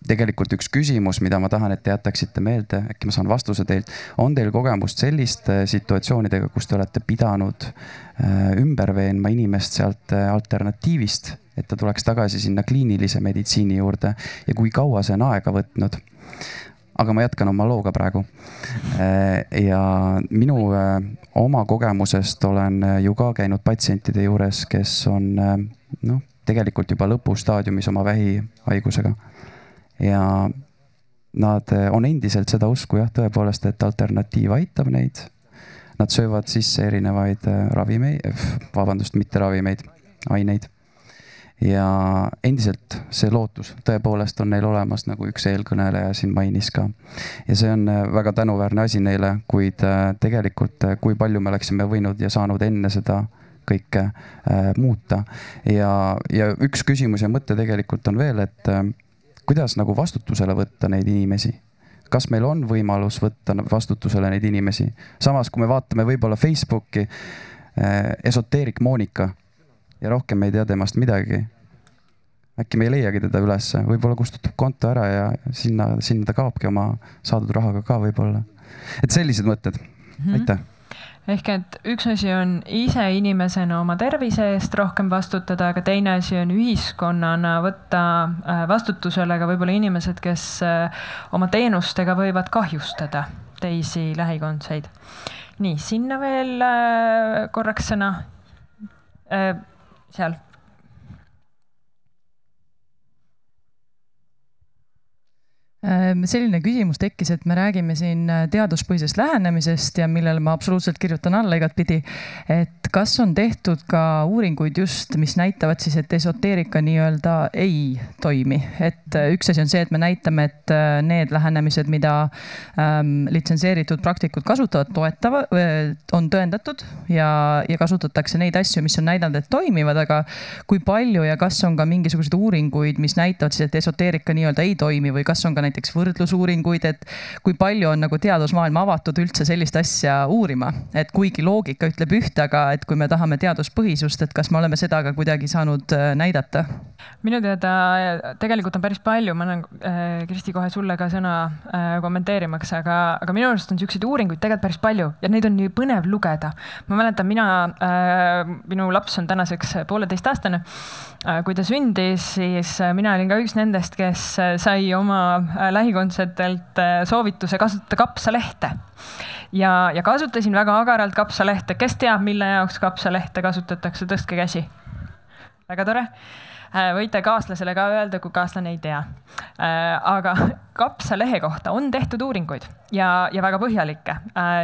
tegelikult üks küsimus, mida ma tahan, et te jätaksite meelde, äkki ma saan vastuse teilt. on teil kogemust selliste situatsioonidega, kus te olete pidanud äh, ümber veenma inimest sealt äh, alternatiivist, et ta tuleks tagasi sinna kliinilise meditsiini juurde ja kui kaua see on aega võtnud? Aga ma jätkan oma looga praegu. Äh, ja minu oma kogemusest olen ju ka käinud patsientide juures, kes on noh tegelikult juba lõpustaadiumis oma vähihaigusega. ja nad on endiselt seda usku jah, tõepoolest, et alternatiiv aitab neid. Nad söövad sisse erinevaid ravimeid, vabandust, mitte ravimeid, aineid. Ja endiselt see lootus tõepoolest on neil olemas, nagu üks eelkõneleja siin mainis ka. ja see on väga tänuväärne asi neile, kuid tegelikult, kui palju me oleksime võinud ja saanud enne seda kõike äh, muuta. ja, ja üks küsimus ja mõte tegelikult on veel, et äh, kuidas nagu vastutusele võtta neid inimesi kas meil on võimalus võtta vastutusele neid inimesi, samas kui me vaatame võib-olla Facebooki äh,, esoteerik Monika ja rohkem ei tea temast midagi. äkki me ei leiagi teda ülesse, võib-olla kustutab konto ära ja sinna, sinna ta kaobki oma saadud rahaga ka võib-olla. et sellised mõtted mm, -hmm. aitäh ehk et üks asi on ise inimesena oma tervise eest rohkem vastutada, aga teine asi on ühiskonnana võtta äh, vastutusele ka võib-olla inimesed, kes äh, oma teenustega võivad kahjustada teisi lähikondseid. nii, sinna veel äh, korraks sõna. Seal selline küsimus tekkis, et me räägime siin äh, teaduspõhisest lähenemisest ja millele ma absoluutselt kirjutan alla igatpidi. et kas on tehtud ka uuringuid just, mis näitavad siis, et esoteerika nii-öelda ei toimi, et äh, üks asi on see, et me näitame, et äh, need lähenemised, mida ähm, litsenseeritud praktikud kasutavad, toetavad, on tõendatud ja, ja kasutatakse neid asju, mis on näidanud, et toimivad, aga kui palju ja kas on ka mingisuguseid uuringuid, mis näitavad siis, et esoteerika nii-öelda ei toimi või kas on ka näiteks võrdlusuuringuid, et kui palju on nagu teadusmaailm avatud üldse sellist asja uurima, et kuigi loogika ütleb ühte, aga et kui me tahame teaduspõhisust, et kas me oleme seda ka kuidagi saanud äh, näidata? minu teada äh, tegelikult on päris palju, ma annan äh, Kristi kohe sulle ka sõna kommenteerimaks, aga, aga minu arust on siukseid uuringuid tegelikult päris palju ja neid on nii põnev lugeda. ma mäletan, mina, minu laps on tänaseks pooleteistaastane. kui ta sündis, siis mina olin ka üks nendest, kes sai oma Äh, lähikondsetelt äh, soovituse kasutada kapsalehte. ja, ja kasutasin väga agaralt kapsalehte, kes teab, mille jaoks kapsalehte kasutatakse, tõstke käsi. väga tore äh, võite kaaslasele ka öelda, kui kaaslane ei tea. aga kapsalehe kohta on tehtud uuringuid ja, ja väga põhjalikke.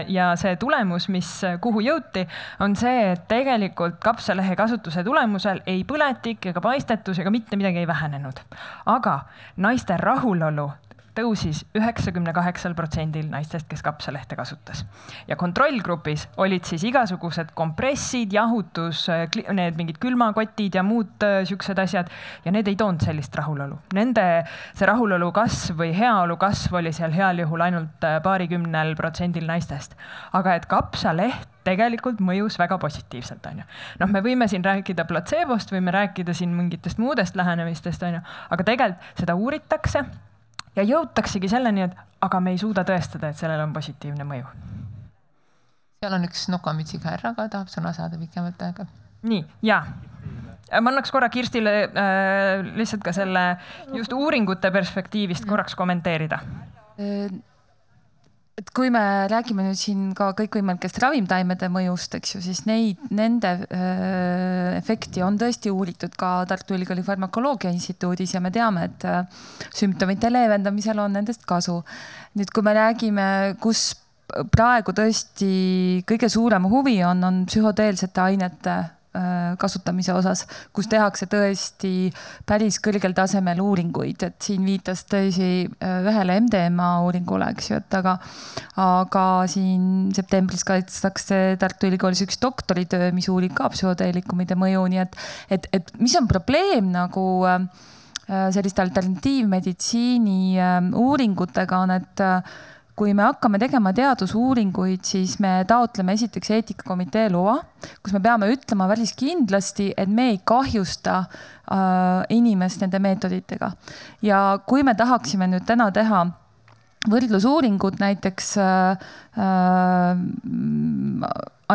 ja see tulemus, mis, kuhu jõuti, on see, et tegelikult kapsalehe kasutuse tulemusel ei põletik ega paistetus ega mitte midagi ei vähenenud. aga naiste rahulolu tõusis üheksakümne kaheksal protsendil naistest, kes kapsalehte kasutas. ja kontrollgrupis olid siis igasugused kompressid, jahutus, need mingid külmakotid ja muud äh, siuksed asjad ja need ei toonud sellist rahulolu. Nende see rahulolu kasv või heaolu kasv oli seal heal juhul ainult äh, paarikümnel protsendil naistest. aga et kapsaleht tegelikult mõjus väga positiivselt, onju. noh, me võime siin rääkida platseebost, võime rääkida siin mingitest muudest lähenemistest, onju, aga tegelikult seda uuritakse ja jõutaksegi selleni, et aga me ei suuda tõestada, et sellel on positiivne mõju. seal on üks nokamütsiga härra ka, tahab sõna saada pikemat aega. nii, ja ma annaks korra Kirstile äh, lihtsalt ka selle just uuringute perspektiivist korraks kommenteerida et kui me räägime nüüd siin ka kõikvõimalikest ravimtaimede mõjust, eks ju, siis neid, nende äh, efekti on tõesti uuritud ka Tartu Ülikooli Farmakoloogia Instituudis ja me teame, et äh, sümptomite leevendamisel on nendest kasu. nüüd, kui me räägime, kus praegu tõesti kõige suurem huvi on, on psühhoteelsete ainete kasutamise osas, kus tehakse tõesti päris kõrgel tasemel uuringuid, et siin viitas tõsi äh, ühele MDMA uuringule, eks ju, et aga, aga siin septembris kaitstakse Tartu Ülikoolis üks doktoritöö, mis uurib ka psühhoteelikumide mõju, nii et, et, et mis on probleem nagu äh, selliste alternatiivmeditsiini uuringutega on, et kui me hakkame tegema teadusuuringuid, siis me taotleme esiteks eetikakomitee loa, kus me peame ütlema päris kindlasti, et me ei kahjusta äh, inimest nende meetoditega. ja kui me tahaksime nüüd täna teha võrdlusuuringut näiteks äh, äh,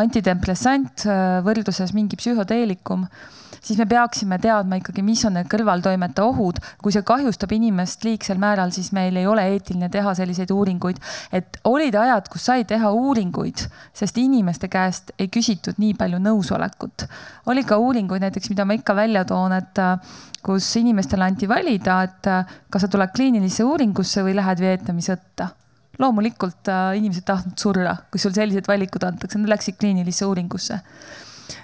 antidepressant äh, võrdluses mingi psühhoteelikum äh,, siis me peaksime teadma ikkagi, mis on need kõrvaltoimete ohud. kui see kahjustab inimest liigsel määral, siis meil ei ole eetiline teha selliseid uuringuid. et olid ajad, kus sai teha uuringuid, sest inimeste käest ei küsitud nii palju nõusolekut. oli ka uuringuid näiteks, mida ma ikka välja toon, et äh, kus inimestele anti valida, et äh, kas sa tuled kliinilisse uuringusse või lähed Vietnami-sõtta loomulikult äh, inimesed tahtnud surra, kui sul sellised valikud antakse, nad läksid kliinilisse uuringusse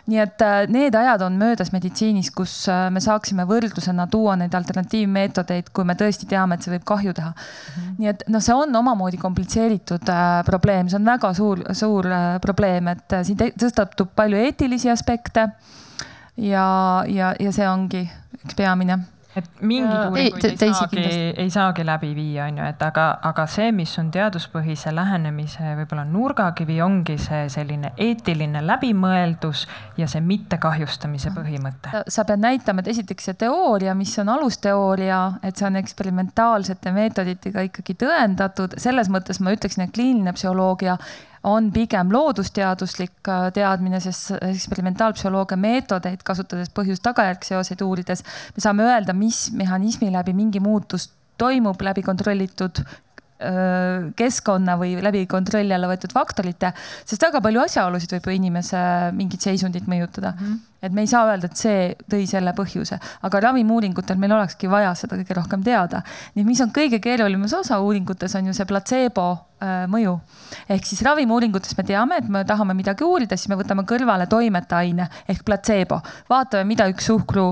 nii et äh, need ajad on möödas meditsiinis, kus äh, me saaksime võrdlusena tuua neid alternatiivmeetodeid, kui me tõesti teame, et see võib kahju teha mm. -hmm. nii et noh, see on omamoodi komplitseeritud äh, probleem, see on väga suur, suur probleem, et siin tõstatub palju eetilisi aspekte. ja, ja, ja see ongi üks peamine et mingeid uuringuid ei, ei saagi, ei saagi läbi viia, on ju, et aga, aga see, mis on teaduspõhise lähenemise võib-olla nurgakivi, ongi see selline eetiline läbimõeldus ja see mittekahjustamise põhimõte. sa pead näitama, et esiteks see teooria, mis on alusteooria, et see on eksperimentaalsete meetoditega ikkagi tõendatud, selles mõttes ma ütleksin, et kliiniline psühholoogia on pigem loodusteaduslik äh, teadmine, sest eksperimentaalpsühholoogia meetodeid kasutades põhjus-tagajärg seoseid uurides me saame öelda, mis mehhanismi läbi mingi muutus toimub läbi kontrollitud äh, keskkonna või läbi kontrolli alla võetud faktorite, sest väga palju asjaolusid võib ju inimese mingit seisundit mõjutada mm. -hmm. Et me ei saa öelda, et see tõi selle põhjuse, aga ravimiuuringutel meil olekski vaja seda kõige rohkem teada. nii mis on kõige keerulimas osa uuringutes, on ju see platseebo Äh, mõju. ehk siis ravimiuuringutes me teame, et me tahame midagi uurida, siis me võtame kõrvale toimetaine ehk platseebo, vaatame, mida üks suhkru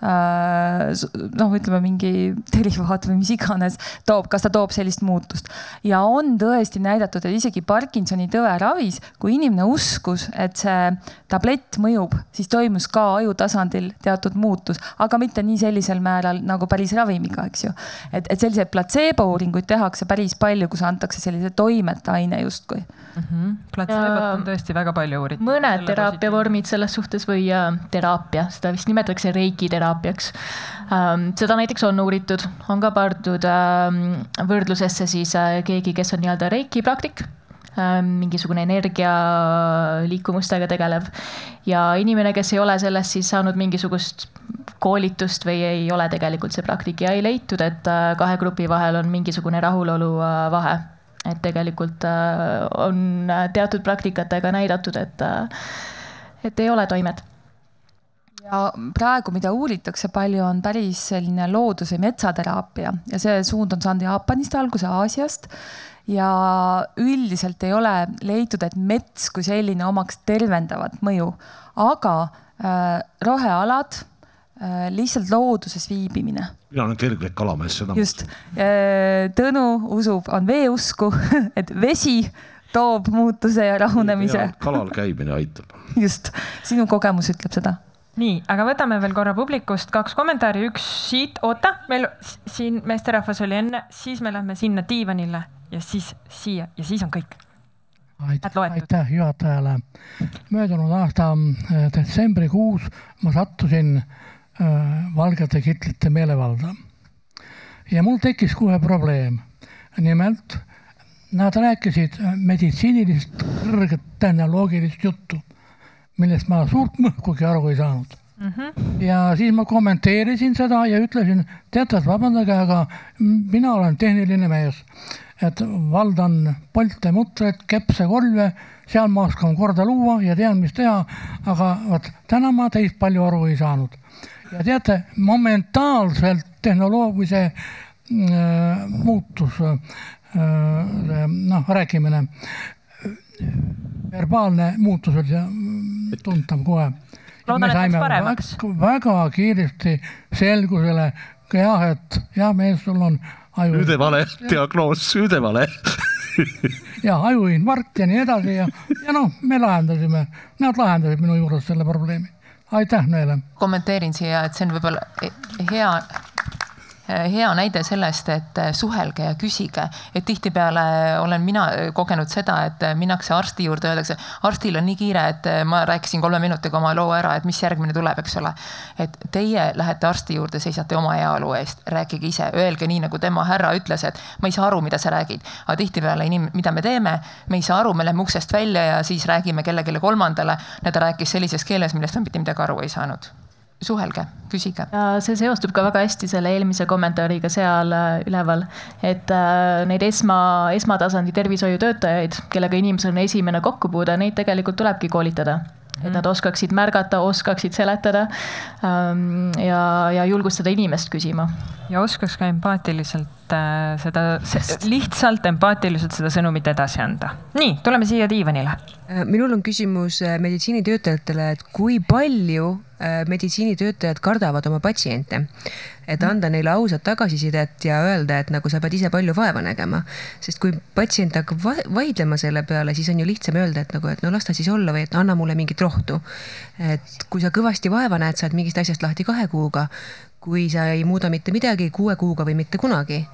noh, ütleme mingi derivaat või mis iganes toob, kas ta toob sellist muutust. ja on tõesti näidatud, et isegi Parkinsoni tõve ravis, kui inimene uskus, et see tablett mõjub, siis toimus ka aju tasandil teatud muutus, aga mitte nii sellisel määral nagu päris ravimiga, eks ju. et, et selliseid platseebo uuringuid tehakse päris palju, kus antakse sellise toimetaine justkui mm. -hmm. platseebot on tõesti väga palju uuritud. mõned teraapiavormid selles suhtes või äh, teraapia, seda vist nimetatakse reiki teraapiaks ähm,. seda näiteks on uuritud, on ka pandud ähm, võrdlusesse siis äh, keegi, kes on nii-öelda reiki praktik ähm,, mingisugune energia liikumustega tegelev. Ja inimene, kes ei ole sellest siis saanud mingisugust koolitust või ei ole tegelikult see praktik ja ei leitud, et äh, kahe grupi vahel on mingisugune rahulolu äh, vahe. Et tegelikult äh, on teatud praktikatega näidatud, et, äh, et ei ole toimed ja praegu, mida uuritakse palju, on päris selline looduse metsateraapia ja see suund on saanud Jaapanist alguse, Aasiast. ja üldiselt ei ole leitud, et mets kui selline omaks tervendavat mõju, aga äh, rohealad Äh, lihtsalt looduses viibimine. mina olen kergelt kalamees, seda. just, äh, Tõnu usub, on veeusku, et vesi toob muutuse ja rahunemise. kalal käimine aitab. just, sinu kogemus ütleb seda nii, aga võtame veel korra publikust kaks kommentaari, üks siit, oota, meil siin meesterahvas oli enne, siis me lähme sinna diivanile ja siis siia ja siis on kõik. aitäh juhatajale. möödunud aasta äh, detsembrikuus ma sattusin äh, Äh, valgete kitlite meelevalda. ja mul tekkis kohe probleem. nimelt Nad rääkisid meditsiinilist kõrget tehnoloogilist juttu, millest ma suurt mõhkugi aru ei saanud mm. -hmm. ja siis ma kommenteerisin seda ja ütlesin, teate, vabandage, aga mina olen tehniline mees, et valdan polte, mutreid, kepse, kolve, seal ma oskan korda luua ja tean, mis teha, aga vot täna ma teist palju aru ei saanud. ja teate, momentaalselt tehnoloogilise äh, muutus äh,, noh, rääkimine, verbaalne muutus oli tuntav kohe et läks paremaks. väga kiiresti selgusele, jah, et jah, mees, sul on aju. üdevale diagnoos, üdevale ja ajuinfarkt ja nii edasi ja, ja noh, me lahendasime, nad lahendasid minu juures selle probleemi. aitäh neile. kommenteerin siia, et see on võib-olla hea hea näide sellest, et suhelge ja küsige, et tihtipeale olen mina kogenud seda, et minnakse arsti juurde, öeldakse, arstil on nii kiire, et ma rääkisin kolme minutiga oma loo ära, et mis järgmine tuleb, eks ole. et teie lähete arsti juurde, seisate oma heaolu eest, rääkige ise, öelge nii, nagu tema härra ütles, et ma ei saa aru, mida sa räägid. aga tihtipeale inim-, mida me teeme, me ei saa aru, me läheme uksest välja ja siis räägime kellelegi kolmandale. ja ta rääkis sellises keeles, millest ta mitte midagi aru ei saanud suhelge, küsige. ja see seostub ka väga hästi selle eelmise kommentaariga seal äh, üleval, et äh, neid esma, esmatasandi tervishoiutöötajaid, kellega inimesel on esimene kokkupuude, neid tegelikult tulebki koolitada et nad oskaksid märgata, oskaksid seletada ähm, ja, ja julgustada inimest küsima. ja oskaks ka empaatiliselt äh, seda, lihtsalt empaatiliselt seda sõnumit edasi anda. nii, tuleme siia diivanile. Äh, minul on küsimus äh, meditsiinitöötajatele, et kui palju meditsiinitöötajad kardavad oma patsiente et anda neile ausat tagasisidet ja öelda, et nagu sa pead ise palju vaeva nägema. sest kui patsient hakkab vaidlema selle peale, siis on ju lihtsam öelda, et nagu, et no las ta siis olla või et anna mulle mingit rohtu. et kui sa kõvasti vaeva näed, saad mingist asjast lahti kahe kuuga, kui sa ei muuda mitte midagi kuue kuuga või mitte kunagi.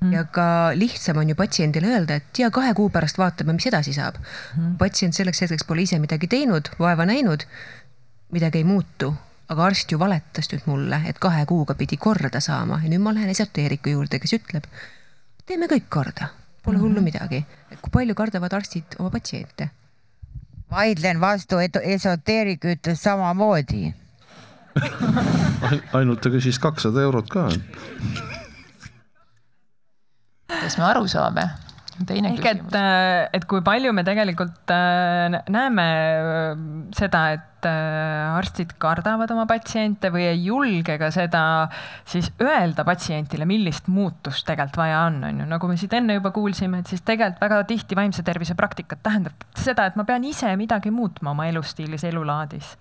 Mm.. ja ka lihtsam on ju patsiendile öelda, et ja kahe kuu pärast vaatame, mis edasi saab. Mm.. patsient selleks hetkeks pole ise midagi teinud, vaeva näinud, midagi ei muutu aga arst ju valetas nüüd mulle, et kahe kuuga pidi korda saama ja nüüd ma lähen esoteeriku juurde, kes ütleb, teeme kõik korda, pole hullu mhm. midagi. et kui palju kardavad arstid oma patsiente? vaidlen vastu, et esoteerik ütles samamoodi ainult ta küsis kakssada eurot ka. kas me aru saame? Teine ehk et, äh, et kui palju me tegelikult äh, näeme äh, seda, et arstid kardavad oma patsiente või ei julge ka seda siis öelda patsientile, millist muutust tegelikult vaja on, on ju, nagu me siit enne juba kuulsime, et siis tegelikult väga tihti vaimse tervise praktikat tähendab seda, et ma pean ise midagi muutma oma elustiilis, elulaadis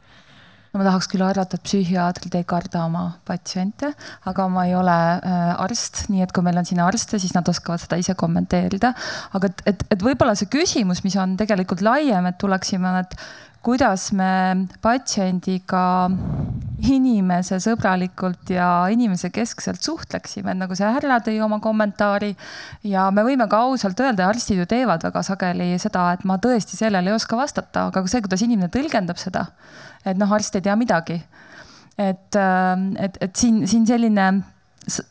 no ma tahaks küll arvata, et psühhiaatrid ei karda oma patsiente, aga ma ei ole äh, arst, nii et kui meil on siin arste, siis nad oskavad seda ise kommenteerida. aga et, et, et võib-olla see küsimus, mis on tegelikult laiem, et tuleksime, et kuidas me patsiendiga inimesesõbralikult ja inimesekeskselt suhtleksime, et nagu see härra tõi oma kommentaari ja me võime ka ausalt öelda, arstid ju teevad väga sageli seda, et ma tõesti sellele ei oska vastata, aga see, kuidas inimene tõlgendab seda, et noh, arst ei tea midagi. et, et, et siin, siin selline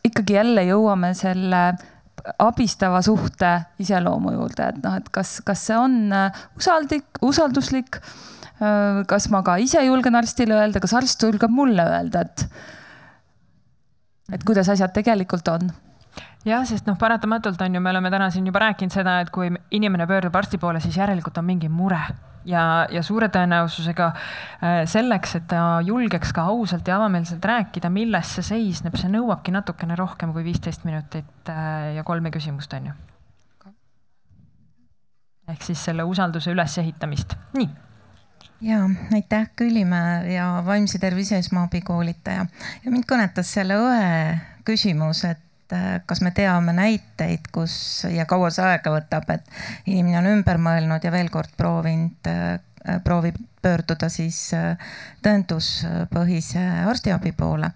ikkagi jälle jõuame selle abistava suhte iseloomu juurde, et noh, et kas, kas see on usaldlik, usalduslik kas ma ka ise julgen arstile öelda, kas arst julgeb mulle öelda, et, et kuidas asjad tegelikult on? Jah, sest noh, paratamatult on ju, me oleme täna siin juba rääkinud seda, et kui inimene pöördub arsti poole, siis järelikult on mingi mure. Ja, ja suure tõenäosusega äh, selleks, et ta julgeks ka ausalt ja avameelselt rääkida, milles see seisneb, see nõuabki natukene rohkem kui viisteist minutit äh, ja kolme küsimust, on ju. ehk siis selle usalduse ülesehitamist, nii ja aitäh, Küllimäe ja vaimse tervise esmaabikoolitaja. ja mind kõnetas selle õe küsimus, et äh, kas me teame näiteid, kus ja kaua see aega võtab, et inimene on ümber mõelnud ja veel kord proovinud, äh, proovib pöörduda siis äh, tõenduspõhise arstiabi poole.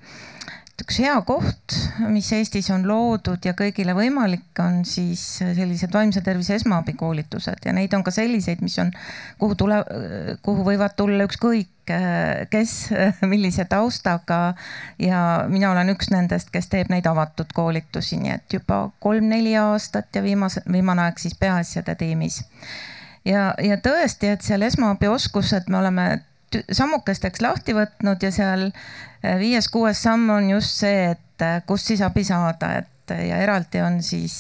Üks hea koht, mis Eestis on loodud ja kõigile võimalik, on siis sellised vaimse tervise esmaabikoolitused ja neid on ka selliseid, mis on, kuhu tule, kuhu võivad tulla ükskõik kes, millise taustaga. ja mina olen üks nendest, kes teeb neid avatud koolitusi, nii et juba kolm-neli aastat ja viimase, viimane aeg siis peaasjade tiimis. ja, ja tõesti, et seal esmaabioskused me oleme sammukesteks lahti võtnud ja seal äh, viies-kuues samm on just see, et äh, kust siis abi saada, et äh, ja eraldi on siis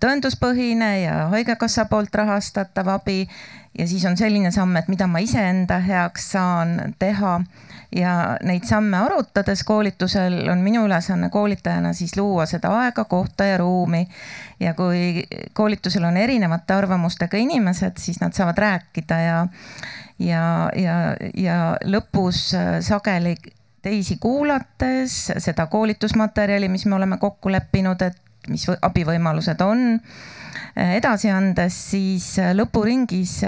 tõenduspõhine ja Haigekassa poolt rahastatav abi. ja siis on selline samm, et mida ma iseenda heaks saan teha ja neid samme arutades koolitusel on minu ülesanne koolitajana siis luua seda aega, kohta ja ruumi. ja kui koolitusel on erinevate arvamustega inimesed, siis nad saavad rääkida ja ja, ja, ja lõpus äh, sageli teisi kuulates seda koolitusmaterjali, mis me oleme kokku leppinud, et mis abivõimalused on, äh, edasi andes, siis äh, lõpuringis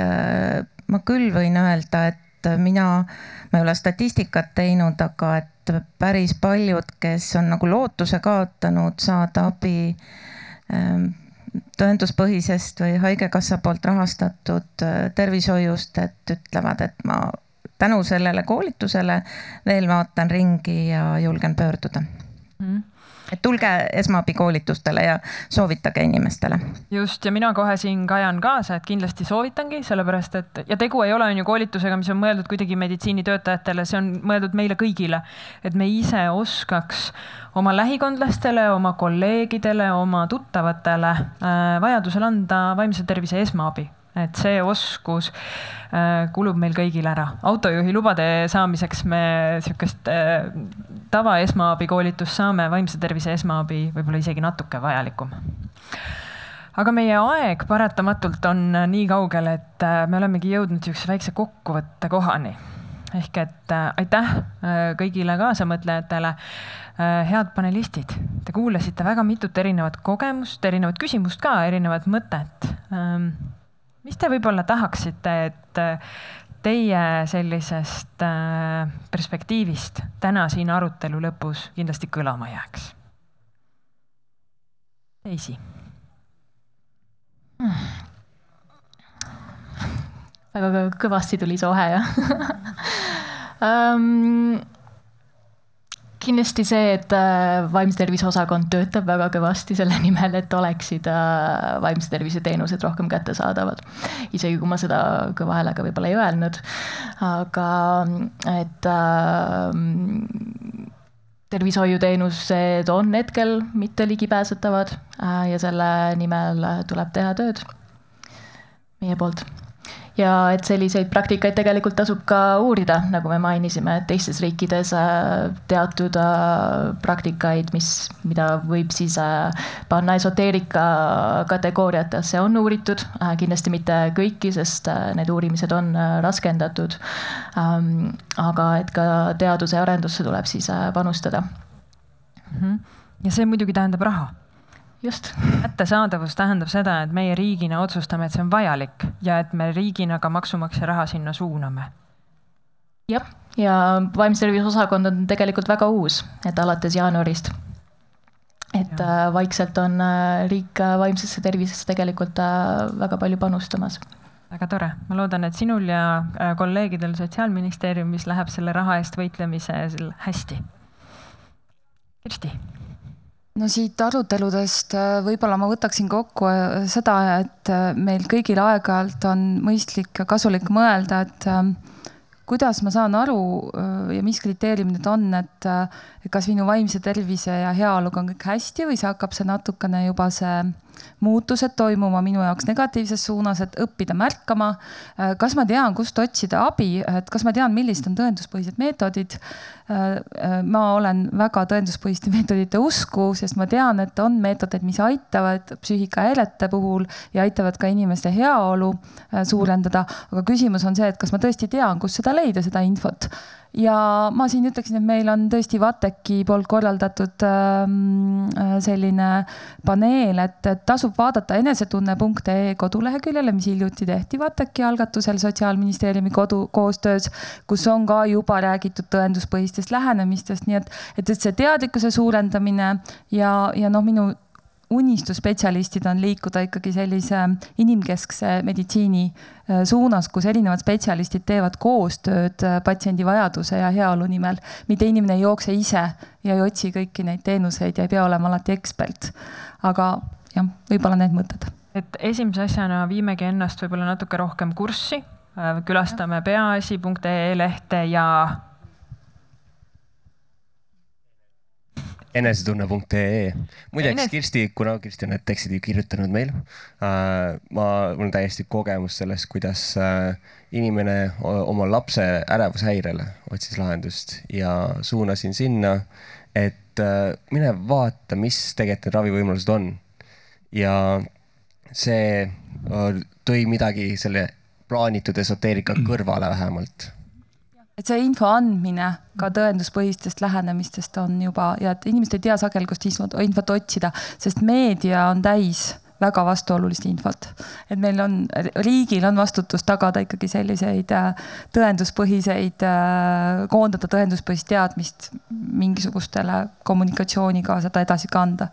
ma küll võin öelda, et mina, ma ei ole statistikat teinud, aga et päris paljud, kes on nagu lootuse kaotanud saada abi ähm, tõenduspõhisest või Haigekassa poolt rahastatud äh, tervishoiust, et ütlevad, et ma tänu sellele koolitusele veel vaatan ringi ja julgen pöörduda. Mm et tulge esmaabikoolitustele ja soovitage inimestele. just ja mina kohe siin kajan kaasa, et kindlasti soovitangi, sellepärast et ja tegu ei ole on ju koolitusega, mis on mõeldud kuidagi meditsiinitöötajatele, see on mõeldud meile kõigile. et me ise oskaks oma lähikondlastele, oma kolleegidele, oma tuttavatele äh, vajadusel anda vaimse tervise esmaabi et see oskus äh, kulub meil kõigil ära. autojuhi lubade saamiseks me sihukest äh, tava esmaabikoolitust saame, vaimse tervise esmaabi võib-olla isegi natuke vajalikum. aga meie aeg paratamatult on nii kaugel, et äh, me olemegi jõudnud sihukese väikse kokkuvõtte kohani. ehk et aitäh kõigile kaasamõtlejatele head panelistid, te kuulasite väga mitut erinevat kogemust, erinevat küsimust ka, erinevat mõtet ähm, mis te võib-olla tahaksite, et äh, teie sellisest äh, perspektiivist täna siin arutelu lõpus kindlasti kõlama jääks? Daisy hmm.. väga kõvasti tuli sohe jah. Um, kindlasti see, et äh, vaimse tervise osakond töötab väga kõvasti selle nimel, et oleksid äh, vaimse tervise teenused rohkem kättesaadavad. isegi kui ma seda kõva häälega võib-olla ei öelnud, aga et äh, tervishoiuteenused on hetkel mitte ligipääsetavad ja selle nimel tuleb teha tööd. Meie poolt ja et selliseid praktikaid tegelikult tasub ka uurida, nagu me mainisime, et teistes riikides äh, teatud äh, praktikaid, mis, mida võib siis äh, panna esoteerika kategooriatesse, on uuritud. kindlasti mitte kõiki, sest need uurimised on raskendatud. Ähm, aga et ka teaduse arendusse tuleb siis panustada. Mhm. ja see muidugi tähendab raha just. kättesaadavus tähendab seda, et meie riigina otsustame, et see on vajalik ja et me riigina ka maksumaksja raha sinna suuname. jah, ja vaimse tervise osakond on tegelikult väga uus, et alates jaanuarist. et ja. Äh, vaikselt on äh, riik äh, vaimsesse tervisesse tegelikult väga palju panustamas väga tore, ma loodan, et sinul ja kolleegidel Sotsiaalministeeriumis läheb selle raha eest võitlemisel hästi. Kirsti no siit aruteludest äh, võib-olla ma võtaksin kokku äh, seda, et äh, meil kõigil aeg-ajalt on mõistlik ja kasulik mõelda, et kuidas ma saan aru ja mis kriteeriumid need on, et kas minu vaimse tervise ja heaoluga on kõik hästi või see hakkab see natukene juba see muutused toimuma minu jaoks negatiivses suunas, et õppida märkama. Äh, kas ma tean, kust otsida abi, et kas ma tean, millised on tõenduspõhised meetodid. Äh, äh, ma olen väga tõenduspõhiste meetodite usku, sest ma tean, et on meetodeid, mis aitavad psüühikahäirete puhul ja aitavad ka inimeste heaolu suurendada. aga küsimus on see, et kas ma tõesti tean, kust seda leida, seda infot ja ma siin ütleksin, et meil on tõesti VATEC-i poolt korraldatud ähm, selline paneel, et, tasub vaadata enesetunne.ee koduleheküljele, mis hiljuti tehti VATEK-i algatusel Sotsiaalministeeriumi kodu koostöös, kus on ka juba räägitud tõenduspõhistest lähenemistest, nii et, et, et see teadlikkuse suurendamine ja, ja noh, minu unistusspetsialistid on liikuda ikkagi sellise inimkeskse meditsiini äh, suunas, kus erinevad spetsialistid teevad koostööd äh, patsiendi vajaduse ja heaolu nimel. mitte inimene ei jookse ise ja ei otsi kõiki neid teenuseid ja ei pea olema alati ekspert. aga jah, võib-olla need mõtted. et esimese asjana viimegi ennast võib-olla natuke rohkem kurssi, äh, külastame peaasi.ee lehte ja enesetunne.ee. muideks Enes... Kirsti, kuna Kirsti on need tekstid ju kirjutanud meil äh,, ma, mul on täiesti kogemus sellest, kuidas äh, inimene oma lapse ärevushäirele otsis lahendust ja suunasin sinna, et äh, mine vaata, mis tegelikult need ravivõimalused on. ja see äh, tõi midagi selle plaanitud esoteerika kõrvale vähemalt et see info andmine ka tõenduspõhistest lähenemistest on juba ja et inimesed ei tea sageli, kust infot, otsida, sest meedia on täis väga vastuolulist infot. et meil on, riigil on vastutus tagada ikkagi selliseid äh, tõenduspõhiseid, äh, koondada tõenduspõhist teadmist mingisugustele kommunikatsiooniga seda edasi kanda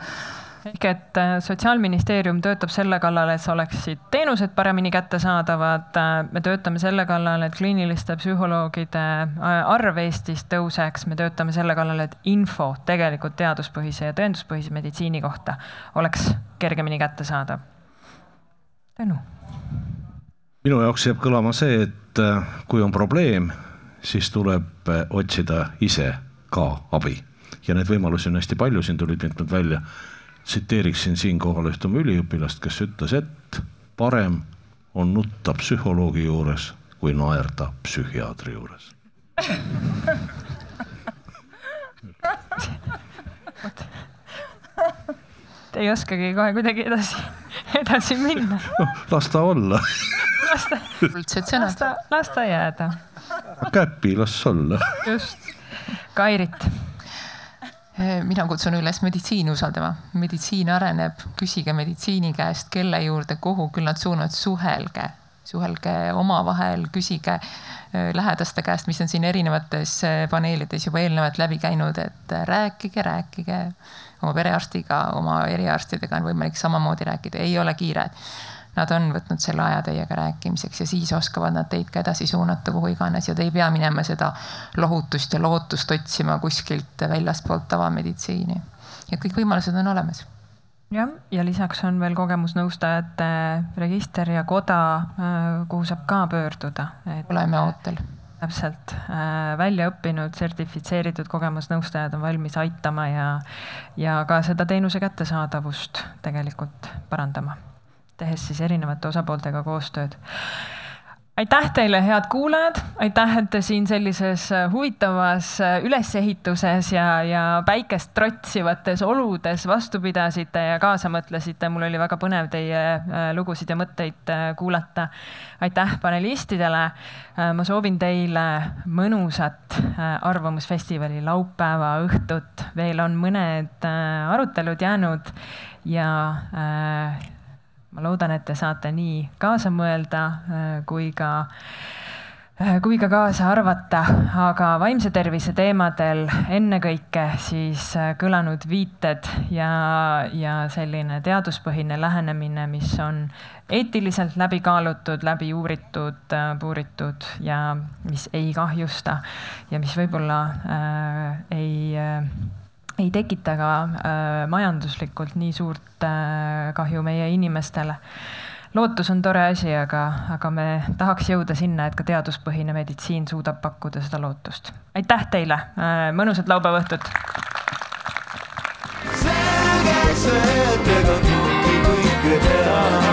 ehk et äh, Sotsiaalministeerium töötab selle kallal, et oleksid teenused paremini kättesaadavad. Äh, me töötame selle kallal, et kliiniliste psühholoogide äh, arv Eestis tõuseks. me töötame selle kallal, et info tegelikult teaduspõhise ja tõenduspõhise meditsiini kohta oleks kergemini kättesaadav. Tõnu. minu jaoks jääb kõlama see, et kui on probleem, siis tuleb otsida ise ka abi ja neid võimalusi on hästi palju, siin tulid mitmed välja tsiteeriksin siinkohal ühte oma üliõpilast, kes ütles, et parem on nutta psühholoogi juures kui naerda psühhiaatri juures Te ei oskagi kohe kuidagi edasi, edasi minna no,. las ta olla. las ta, las ta, las ta jääda. käpi, las olla. just, Kairit mina kutsun üles meditsiini usaldama, meditsiin areneb, küsige meditsiini käest, kelle juurde, kuhu, küll nad suunavad, suhelge, suhelge omavahel, küsige eh, lähedaste käest, mis on siin erinevates eh, paneelides juba eelnevalt läbi käinud, et rääkige, rääkige. Oma perearstiga, oma eriarstidega on võimalik samamoodi rääkida, ei ole kiire nad on võtnud selle aja teiega rääkimiseks ja siis oskavad nad teid ka edasi suunata kuhu iganes ja te ei pea minema seda lohutust ja lootust otsima kuskilt väljaspoolt tavameditsiini. et kõik võimalused on olemas jah, ja lisaks on veel kogemusnõustajate register ja koda, äh, kuhu saab ka pöörduda et.... oleme ootel. täpselt, äh, välja õppinud, sertifitseeritud kogemusnõustajad on valmis aitama ja, ja ka seda teenuse kättesaadavust tegelikult parandama tehes siis erinevate osapooltega koostööd. aitäh teile, head kuulajad, aitäh, et te siin sellises äh, huvitavas äh, ülesehituses ja, ja päikest trotsivates oludes vastu pidasite ja kaasa mõtlesite. mul oli väga põnev teie äh, lugusid ja mõtteid kuulata. aitäh panelistidele. ma soovin teile mõnusat Arvamusfestivali laupäeva õhtut, veel on mõned arutelud jäänud ja ma loodan, et te saate nii kaasa mõelda äh, kui ka äh, kui ka kaasa arvata, aga vaimse tervise teemadel ennekõike siis äh, kõlanud viited ja, ja selline teaduspõhine lähenemine, mis on eetiliselt läbi kaalutud, läbi uuritud, puuritud ja mis ei kahjusta ja mis võib-olla äh, ei äh, ei tekita ka äh, majanduslikult nii suurt äh, kahju meie inimestele. lootus on tore asi, aga, aga me tahaks jõuda sinna, et ka teaduspõhine meditsiin suudab pakkuda seda lootust. aitäh teile äh,, mõnusat laupäeva õhtut. selge see, et ega kõike teha